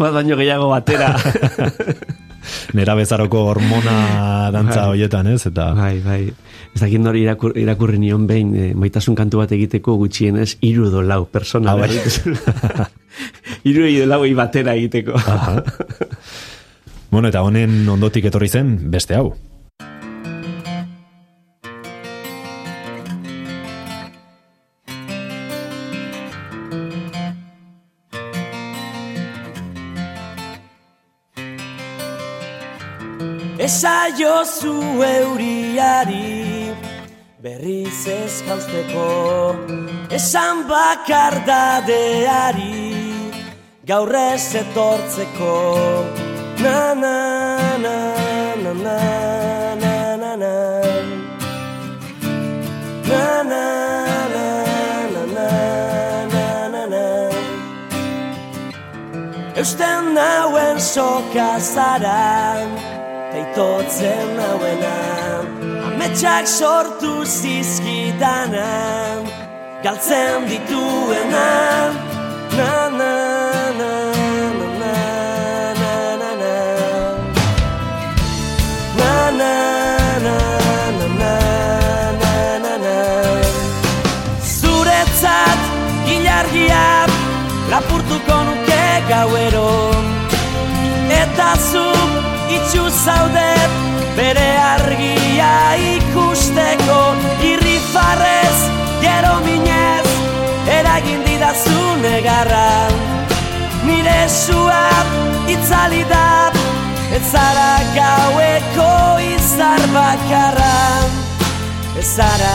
S3: Bat baino gehiago batera. (laughs)
S1: Nera bezaroko hormona dantza
S3: Bai.
S1: hoietan, ez? Eta
S3: bai, bai. Ez dakit nori irakur, irakurri nion behin, e, maitasun kantu bat egiteko gutxienez, iru edo lau persona.
S1: Ah, bai.
S3: iru edo lau batera egiteko.
S1: Aha. bueno, eta honen ondotik etorri zen beste hau.
S7: Jozu euriari berriz ez jausteko Esan bakardadeari gaur ez etortzeko Na na na na na na na na Na na Eusten nauen soka zara Teitotzen nauena Ametsak sortu zizkidana Galtzen dituena. Na na na na na na na. Na Na na na na na na na. Zuretzat gilargia lapurtuko nuke gauero. Eta zuk itxu zaudet bere argia ikusteko Irrifarrez, gero minez, eragin didazu negarra Nire suat itzali da, ez zara gaueko izar bakarra Ez zara.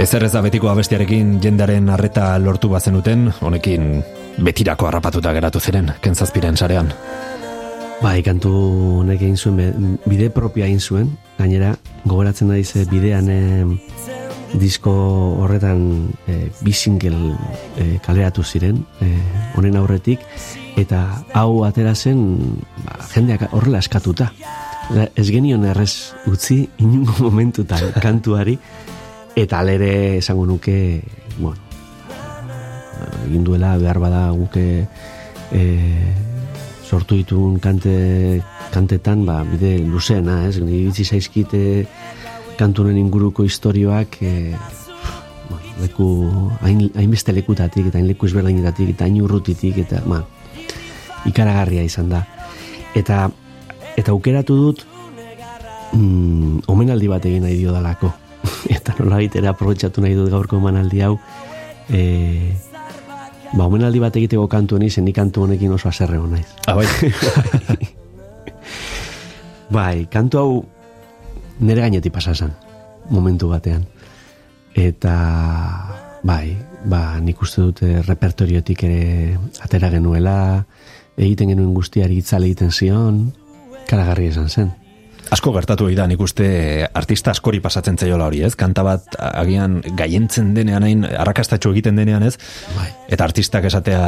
S1: Ezer ez da betiko abestiarekin jendaren arreta lortu bazenuten, honekin betirako harrapatuta geratu ziren, kentzazpiren sarean.
S3: Bai, kantu honek egin zuen, bide propia egin zuen, gainera, gogoratzen da dize bidean eh, disko horretan eh, bi single eh, kaleratu ziren, eh, honen aurretik, eta hau atera zen, ba, jendeak horrela eskatuta. Ez genion errez utzi inungo momentutan (laughs) kantuari, eta alere esango nuke, bueno, egin duela behar bada guke e, sortu ditun kante, kantetan ba, bide luzeena, ez? Ni iritsi zaizkite kantunen inguruko istorioak e, bueno, leku, hain, hainbeste lekutatik eta hain leku ezberdinetatik eta hain urrutitik eta ma, ikaragarria izan da. Eta eta aukeratu dut mm, omenaldi bat egin nahi dio dalako. (laughs) eta nola ere aprobetxatu nahi dut gaurko omenaldi hau e, ba, omenaldi bat egiteko kantu honi, zen kantu honekin oso aserrego naiz.
S1: Ah, bai. (laughs)
S3: Bai, kantu hau nire gainetik pasa zen, momentu batean. Eta, bai, ba, nik uste dute repertoriotik ere atera genuela, egiten genuen guztiari itzale egiten zion, karagarri esan zen.
S1: Asko gertatu da, nik uste artista askori pasatzen zaiola hori, ez? Kanta bat agian gaientzen denean hain arrakastatxo egiten denean, ez?
S3: Bai.
S1: Eta artistak esatea,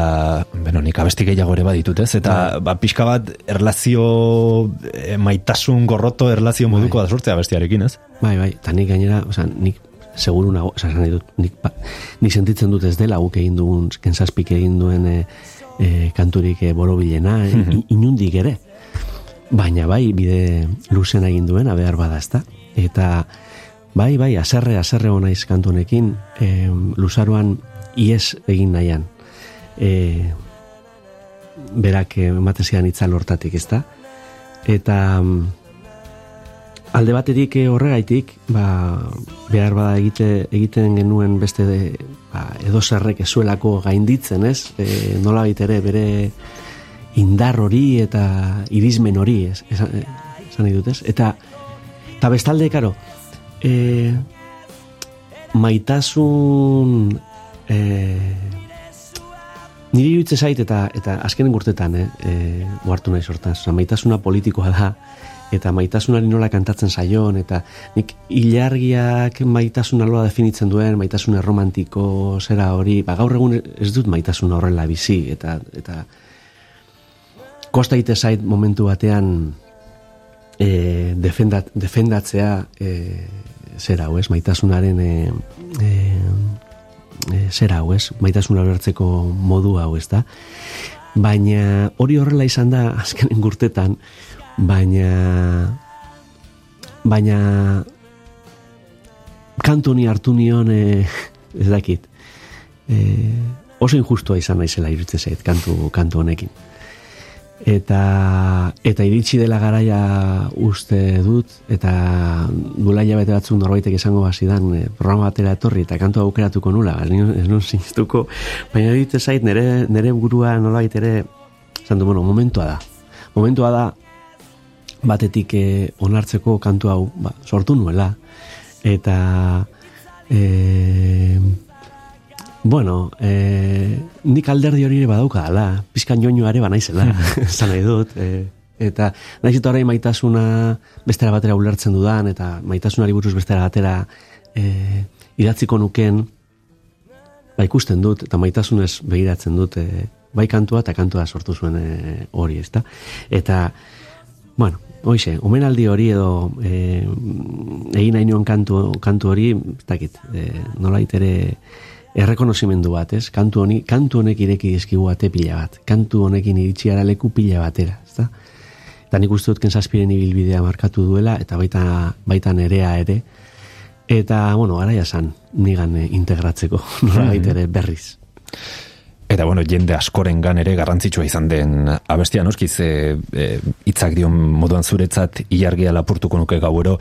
S1: bueno, nik abesti gehiago ere baditut, ez? Eta ba, pixka bat erlazio eh, maitasun gorroto erlazio moduko da sortzea bestiarekin, ez?
S3: Bai, bai, eta nik gainera, oza, nik seguru nago, oza, dut, nik, ba, nik sentitzen dut ez dela guk egin dugun, kentzazpik egin duen e, e, kanturik e, borobilena, e, in- inundik ere. Baina bai, bide luzen egin duen, behar bada ezta. Eta bai, bai, aserre, aserre honaiz kantu honekin, e, luzaruan ies egin nahian. E, berak ematen zidan itzal hortatik, ezta? Eta alde batetik eh, horregaitik, ba, behar bada egite, egiten genuen beste de, ba, edo zerrek ezuelako gainditzen, ez? E, nola ere bere indar hori eta irismen hori, ez? Esan, nahi dut, ez? Eta, eta bestalde, karo, e, maitasun e, niri iruditzen zait eta eta azkenen urtetan, eh, e, nahi sortaz. Osa, maitasuna politikoa da, eta maitasunari nola kantatzen saion, eta nik ilargiak maitasuna nola definitzen duen, maitasuna romantiko, zera hori, ba, gaur egun ez dut maitasuna horrela bizi, eta, eta kosta ite zait momentu batean e, defendat, defendatzea e, zera hau ez, maitasunaren e, e, e, zera hau ez, maitasuna lertzeko modu hau ez da. Baina hori horrela izan da (laughs) azkenen gurtetan, baina baina kantoni hartu nion e, ez dakit. E, oso injustua izan naizela iruditzen zait kantu, kantu honekin eta eta iritsi dela garaia uste dut eta duela jabete batzuk norbaitek esango bazidan e, programa batera etorri eta kantu aukeratuko nula ez nun sinztuko baina ditu zait nere, nere burua nolait ere esan du, bueno, momentua da. Momentua da batetik e, onartzeko kantu hau ba, sortu nuela. Eta e, Bueno, eh, nik alderdi hori ere badauka, ala, pizkan joño are banaizela, (laughs) zan nahi dut, eh, eta nahi zitu horrein maitasuna bestera batera ulertzen dudan, eta maitasunari buruz bestera batera eh, idatziko nuken, ba ikusten dut, eta maitasunez begiratzen dut, eh, bai kantua eta kantua sortu zuen eh, hori, ezta? Eta, bueno, Hoize, omenaldi hori edo eh, egin nahi kantu, kantu hori, ez dakit, eh, nolait ere errekonozimendu bat, ez? Kantu honi, kantu honek ireki dizkigu ate pila bat. Kantu honekin iritsi ara leku pila batera, ezta? Eta nik uste dut kentzazpiren ibilbidea markatu duela, eta baita, baita nerea ere. Eta, bueno, ara jasan, nigan eh, integratzeko, (laughs) nola ere berriz.
S1: Eta bueno, jende askoren gan ere garrantzitsua izan den abestia noski ze e, hitzak dion moduan zuretzat ilargia lapurtuko nuke gauero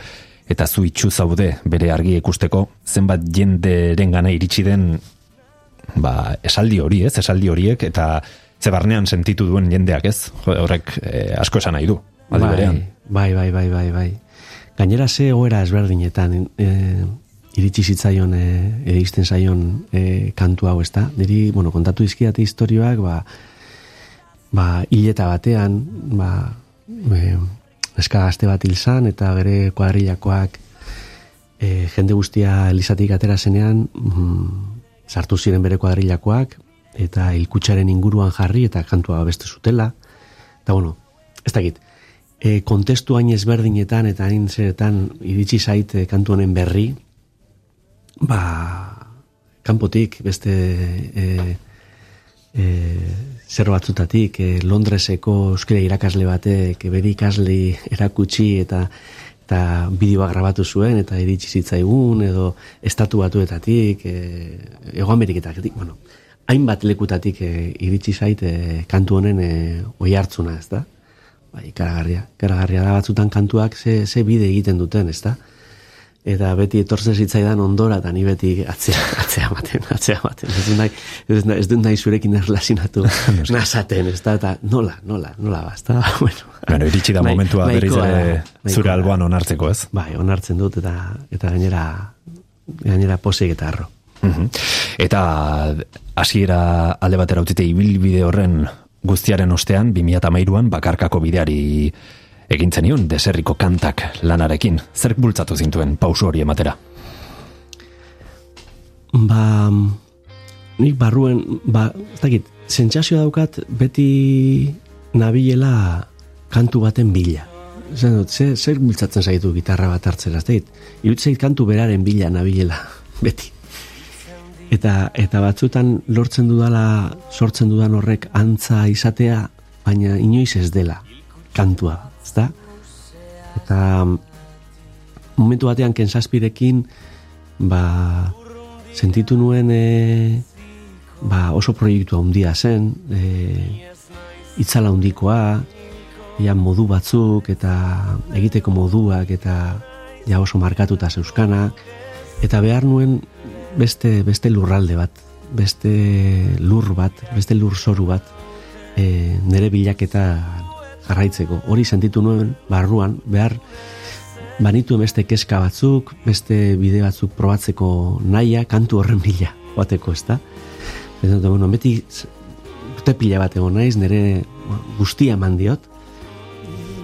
S1: eta zu itxu zaude bere argi ikusteko zenbat jenderen gana iritsi den ba, esaldi hori ez, esaldi horiek eta ze barnean sentitu duen jendeak ez, horrek eh, asko esan nahi du
S3: bai, bai, bai, bai, bai, bai. Gainera ze goera ezberdinetan e, iritsi zitzaion e, egisten zaion e, kantu hau ez da, niri, bueno, kontatu izkiate historioak ba, ba, hileta batean ba, e, neska gazte bat hil eta bere kuadrilakoak e, jende guztia elizatik atera zenean mm, sartu ziren bere kuadrilakoak eta ilkutsaren inguruan jarri eta kantua beste zutela. Eta bueno, ez dakit. E, kontestu hain ezberdinetan eta hain zeretan iritsi zait e, kantu honen berri ba kanpotik beste e, e, zer batzutatik, e, Londreseko euskera irakasle batek bere ikasle erakutsi eta eta bideoa grabatu zuen eta iritsi zitzaigun edo estatu batuetatik e, ego ameriketatik bueno, hainbat lekutatik e, iritsi zait e, kantu honen e, oi hartzuna ez da bai, karagarria, karagarria da batzutan kantuak ze, ze bide egiten duten ez da eta beti etortzen zitzaidan ondora eta ni beti atzea (laughs) atzea baten atzea baten ez dut nahi ez, dut nahi zurekin erlazionatu (laughs) nasaten ez da? Eta nola nola nola basta (laughs) bueno.
S1: Bueno iritsi da momentua berriz ere zure alboan onartzeko ez?
S3: Bai onartzen dut eta eta gainera gainera posik eta arro
S1: eta hasiera alde batera utzite ibilbide horren guztiaren ostean 2013an bakarkako bideari egintzen nion deserriko kantak lanarekin. Zerk bultzatu zintuen pausu hori ematera?
S3: Ba, nik barruen, ba, ez dakit, sentsazioa daukat beti nabilela kantu baten bila. Zer, zer, zer bultzatzen zaitu gitarra bat hartzen, ez dakit, irutzeit kantu beraren bila nabilela, (laughs) beti. Eta, eta batzutan lortzen dudala, sortzen dudan horrek antza izatea, baina inoiz ez dela kantua, ezta? Eta momentu batean kensaspirekin ba, sentitu nuen e, ba, oso proiektua handia zen, e, itzala handikoa, ja modu batzuk eta egiteko moduak eta ja oso markatuta zeuskana eta behar nuen beste, beste lurralde bat, beste lur bat, beste lur soru bat e, nere bilaketa jarraitzeko. Hori sentitu nuen barruan, behar banitu beste keska batzuk, beste bide batzuk probatzeko naia, kantu horren bila, bateko, ez da? Eta, bueno, beti urte pila bat egon naiz, nire guztia eman diot,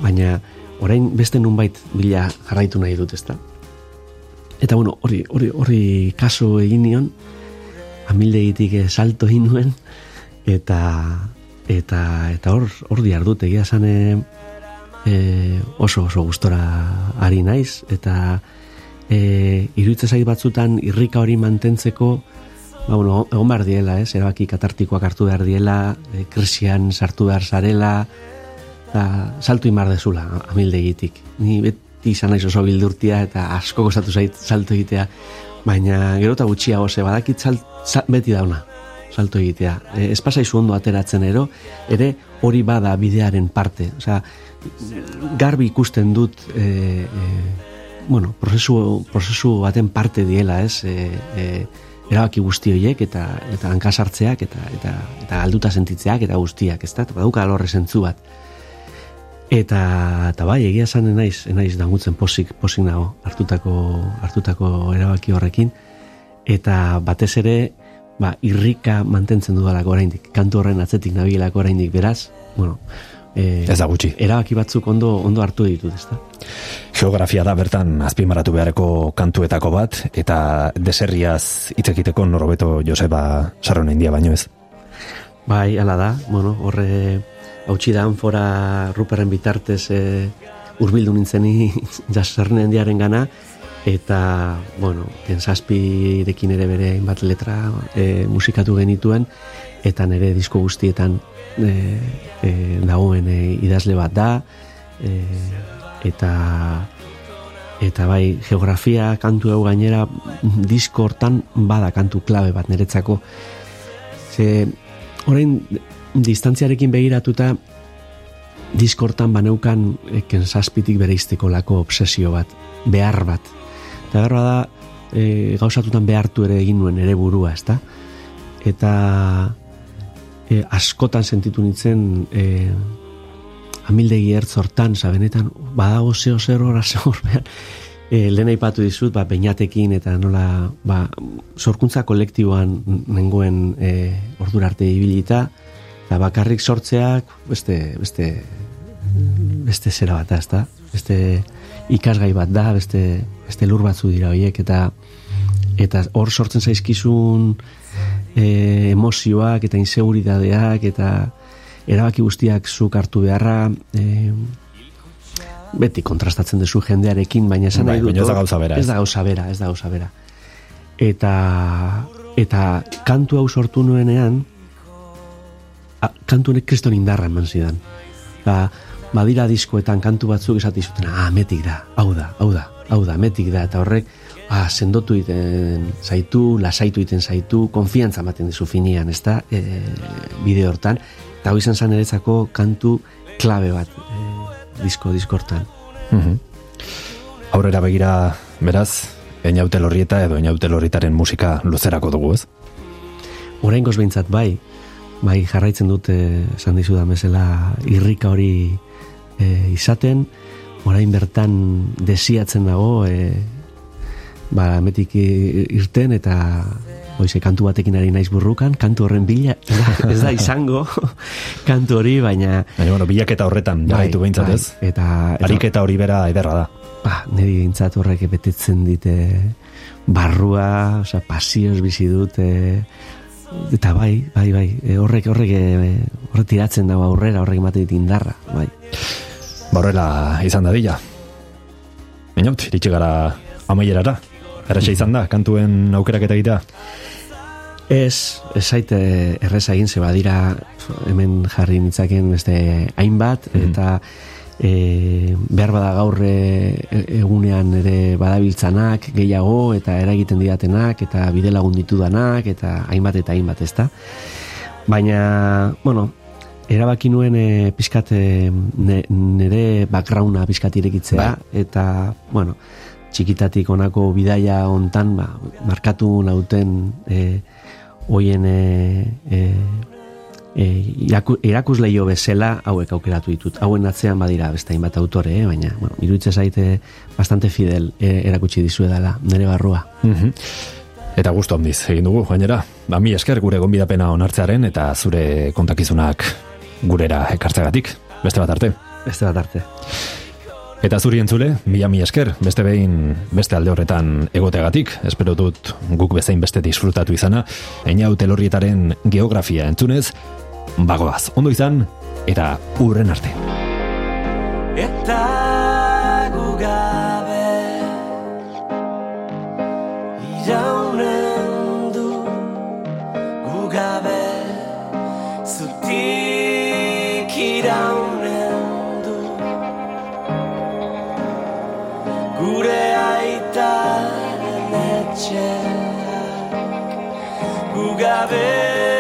S3: baina orain beste nunbait bila jarraitu nahi dut, ezta? Eta bueno, hori, hori, hori kaso egin nion, amildegitik eh, salto egin nuen, eta eta eta hor hor diardut egia esan eh, eh, oso oso gustora ari naiz. Eta e, iruditzen zait batzutan irrika hori mantentzeko ba, bueno, egon behar diela, ez, erabaki katartikoak hartu behar diela, e, krisian sartu behar zarela, eta saltu imar dezula, amildegitik. Ni beti izan naiz oso bildurtia eta asko gozatu zait salto egitea, baina gero eta gutxiago ze badakit sal, sal, beti dauna salto egitea. E, ez pasaizu ondo ateratzen ero, ere hori bada bidearen parte. Osea, garbi ikusten dut e, e, bueno, prozesu, prozesu baten parte diela, ez? E, e, erabaki guzti horiek eta eta hankasartzeak eta eta eta galduta sentitzeak eta guztiak, ezta? Baduka alorre sentzu bat. Eta eta bai, egia esan naiz, naiz dangutzen posik posik nago hartutako hartutako erabaki horrekin eta batez ere ba, irrika mantentzen dudalako oraindik. Kantu horren atzetik nabilako oraindik beraz, bueno, e,
S1: Ez da gutxi.
S3: erabaki batzuk ondo ondo hartu ditut, ezta?
S1: Geografia da bertan azpimarratu beharreko kantuetako bat, eta deserriaz hitz egiteko norbeto Joseba Sarron india baino ez.
S3: Bai, ala da, bueno, horre hautsi da anfora ruperren bitartez e, urbildu nintzeni (laughs) jasarnen diaren gana, eta, bueno, pensazpirekin ere bere hainbat letra e, musikatu genituen, eta nire disko guztietan e, e, dagoen e, idazle bat da, e, eta eta bai geografia kantu hau gainera disko hortan bada kantu klabe bat niretzako ze orain distantziarekin begiratuta diskortan baneukan eken zazpitik bere lako obsesio bat, behar bat. Eta behar da, e, gauzatutan behartu ere egin nuen ere burua, ezta? Eta e, askotan sentitu nintzen e, amildegi ertz hortan, zabenetan, badago zeo zer (laughs) hor, behar, e, lehen aipatu dizut, ba, peinatekin eta nola, ba, sorkuntza kolektiboan nengoen e, ordura arte ibilita, eta bakarrik sortzeak, beste, beste, beste zera bat da, ezta? Beste ikasgai bat da, beste, beste lur batzu dira horiek, eta eta hor sortzen zaizkizun e, emozioak eta inseguridadeak eta erabaki guztiak zuk hartu beharra e, beti kontrastatzen duzu jendearekin baina esan
S1: Bai,
S3: nahi dut
S1: ez da gauza bera,
S3: ez da gauza bera ez da gauza bera. Eta eta kantu hau sortu nuenean a, kantu honek kriston indarra eman zidan. Ba, badira diskoetan kantu batzuk esati zuten ah, metik da, hau da, hau da hau da, metik da, eta horrek ah, sendotu iten zaitu, lasaitu iten zaitu, konfiantza ematen dizu finian, ez da, e, bideo hortan, eta hau izan zan eretzako kantu klabe bat e, disko, disko hortan.
S1: Mhm. Aurrera begira, beraz, Einaute Lorrieta edo Einaute Lorrietaren musika luzerako dugu, ez?
S3: Oraingoz behintzat bai, bai jarraitzen dute esan dizudan bezala irrika hori e, izaten, orain bertan desiatzen dago e, ba, metik irten eta Oize, kantu batekin ari naiz burrukan, kantu horren bila, (laughs) ez da- izango kantu hori, baina...
S1: Baina, bueno, bilaketa horretan, jarraitu behintzat,
S3: bai,
S1: ez?
S3: Eta, eta
S1: Ariketa hori bera ederra da.
S3: ba, niri gintzat horrek betetzen dite barrua, osea, pasioz bizi dut, e, eta bai, bai, bai, e, horrek, horrek, e, horrek tiratzen dago aurrera, horrek ematen dit indarra, bai.
S1: Horrela izan da dila. Einaut, iritsi gara amaierara. Erresa izan da, kantuen aukerak eta egitea.
S3: Ez, ez zaite erreza egin, ze badira hemen jarri nitzaken beste hainbat, eta e, behar bada gaur e, egunean ere badabiltzanak gehiago, eta eragiten didatenak, eta bide lagun ditudanak, eta hainbat eta hainbat, ezta? Baina, bueno, erabaki nuen e, pizkat e, ne, nire backgrounda pizkat irekitzea, eta, bueno, txikitatik honako bidaia hontan ba, markatu nauten e, hoien e, e, iraku, erakusleio bezala hauek aukeratu ditut. Hauen atzean badira beste hainbat autore, eh? baina bueno, iruditzen zaite bastante fidel e, erakutsi dizuedala nire barrua.
S1: Mhm. Eta gustu handiz egin dugu, gainera. Ba, mi esker gure gonbidapena onartzearen eta zure kontakizunak gurera ekartzegatik. Beste bat arte.
S3: Beste bat arte.
S1: Eta zuri entzule, mila mi esker, beste behin beste alde horretan egoteagatik, espero dut guk bezain beste disfrutatu izana, eina telorrietaren geografia entzunez, bagoaz, ondo izan, eta urren arte.
S7: Eta gu gabe Iraunen du gu gabe aitaren etxeak gu gabe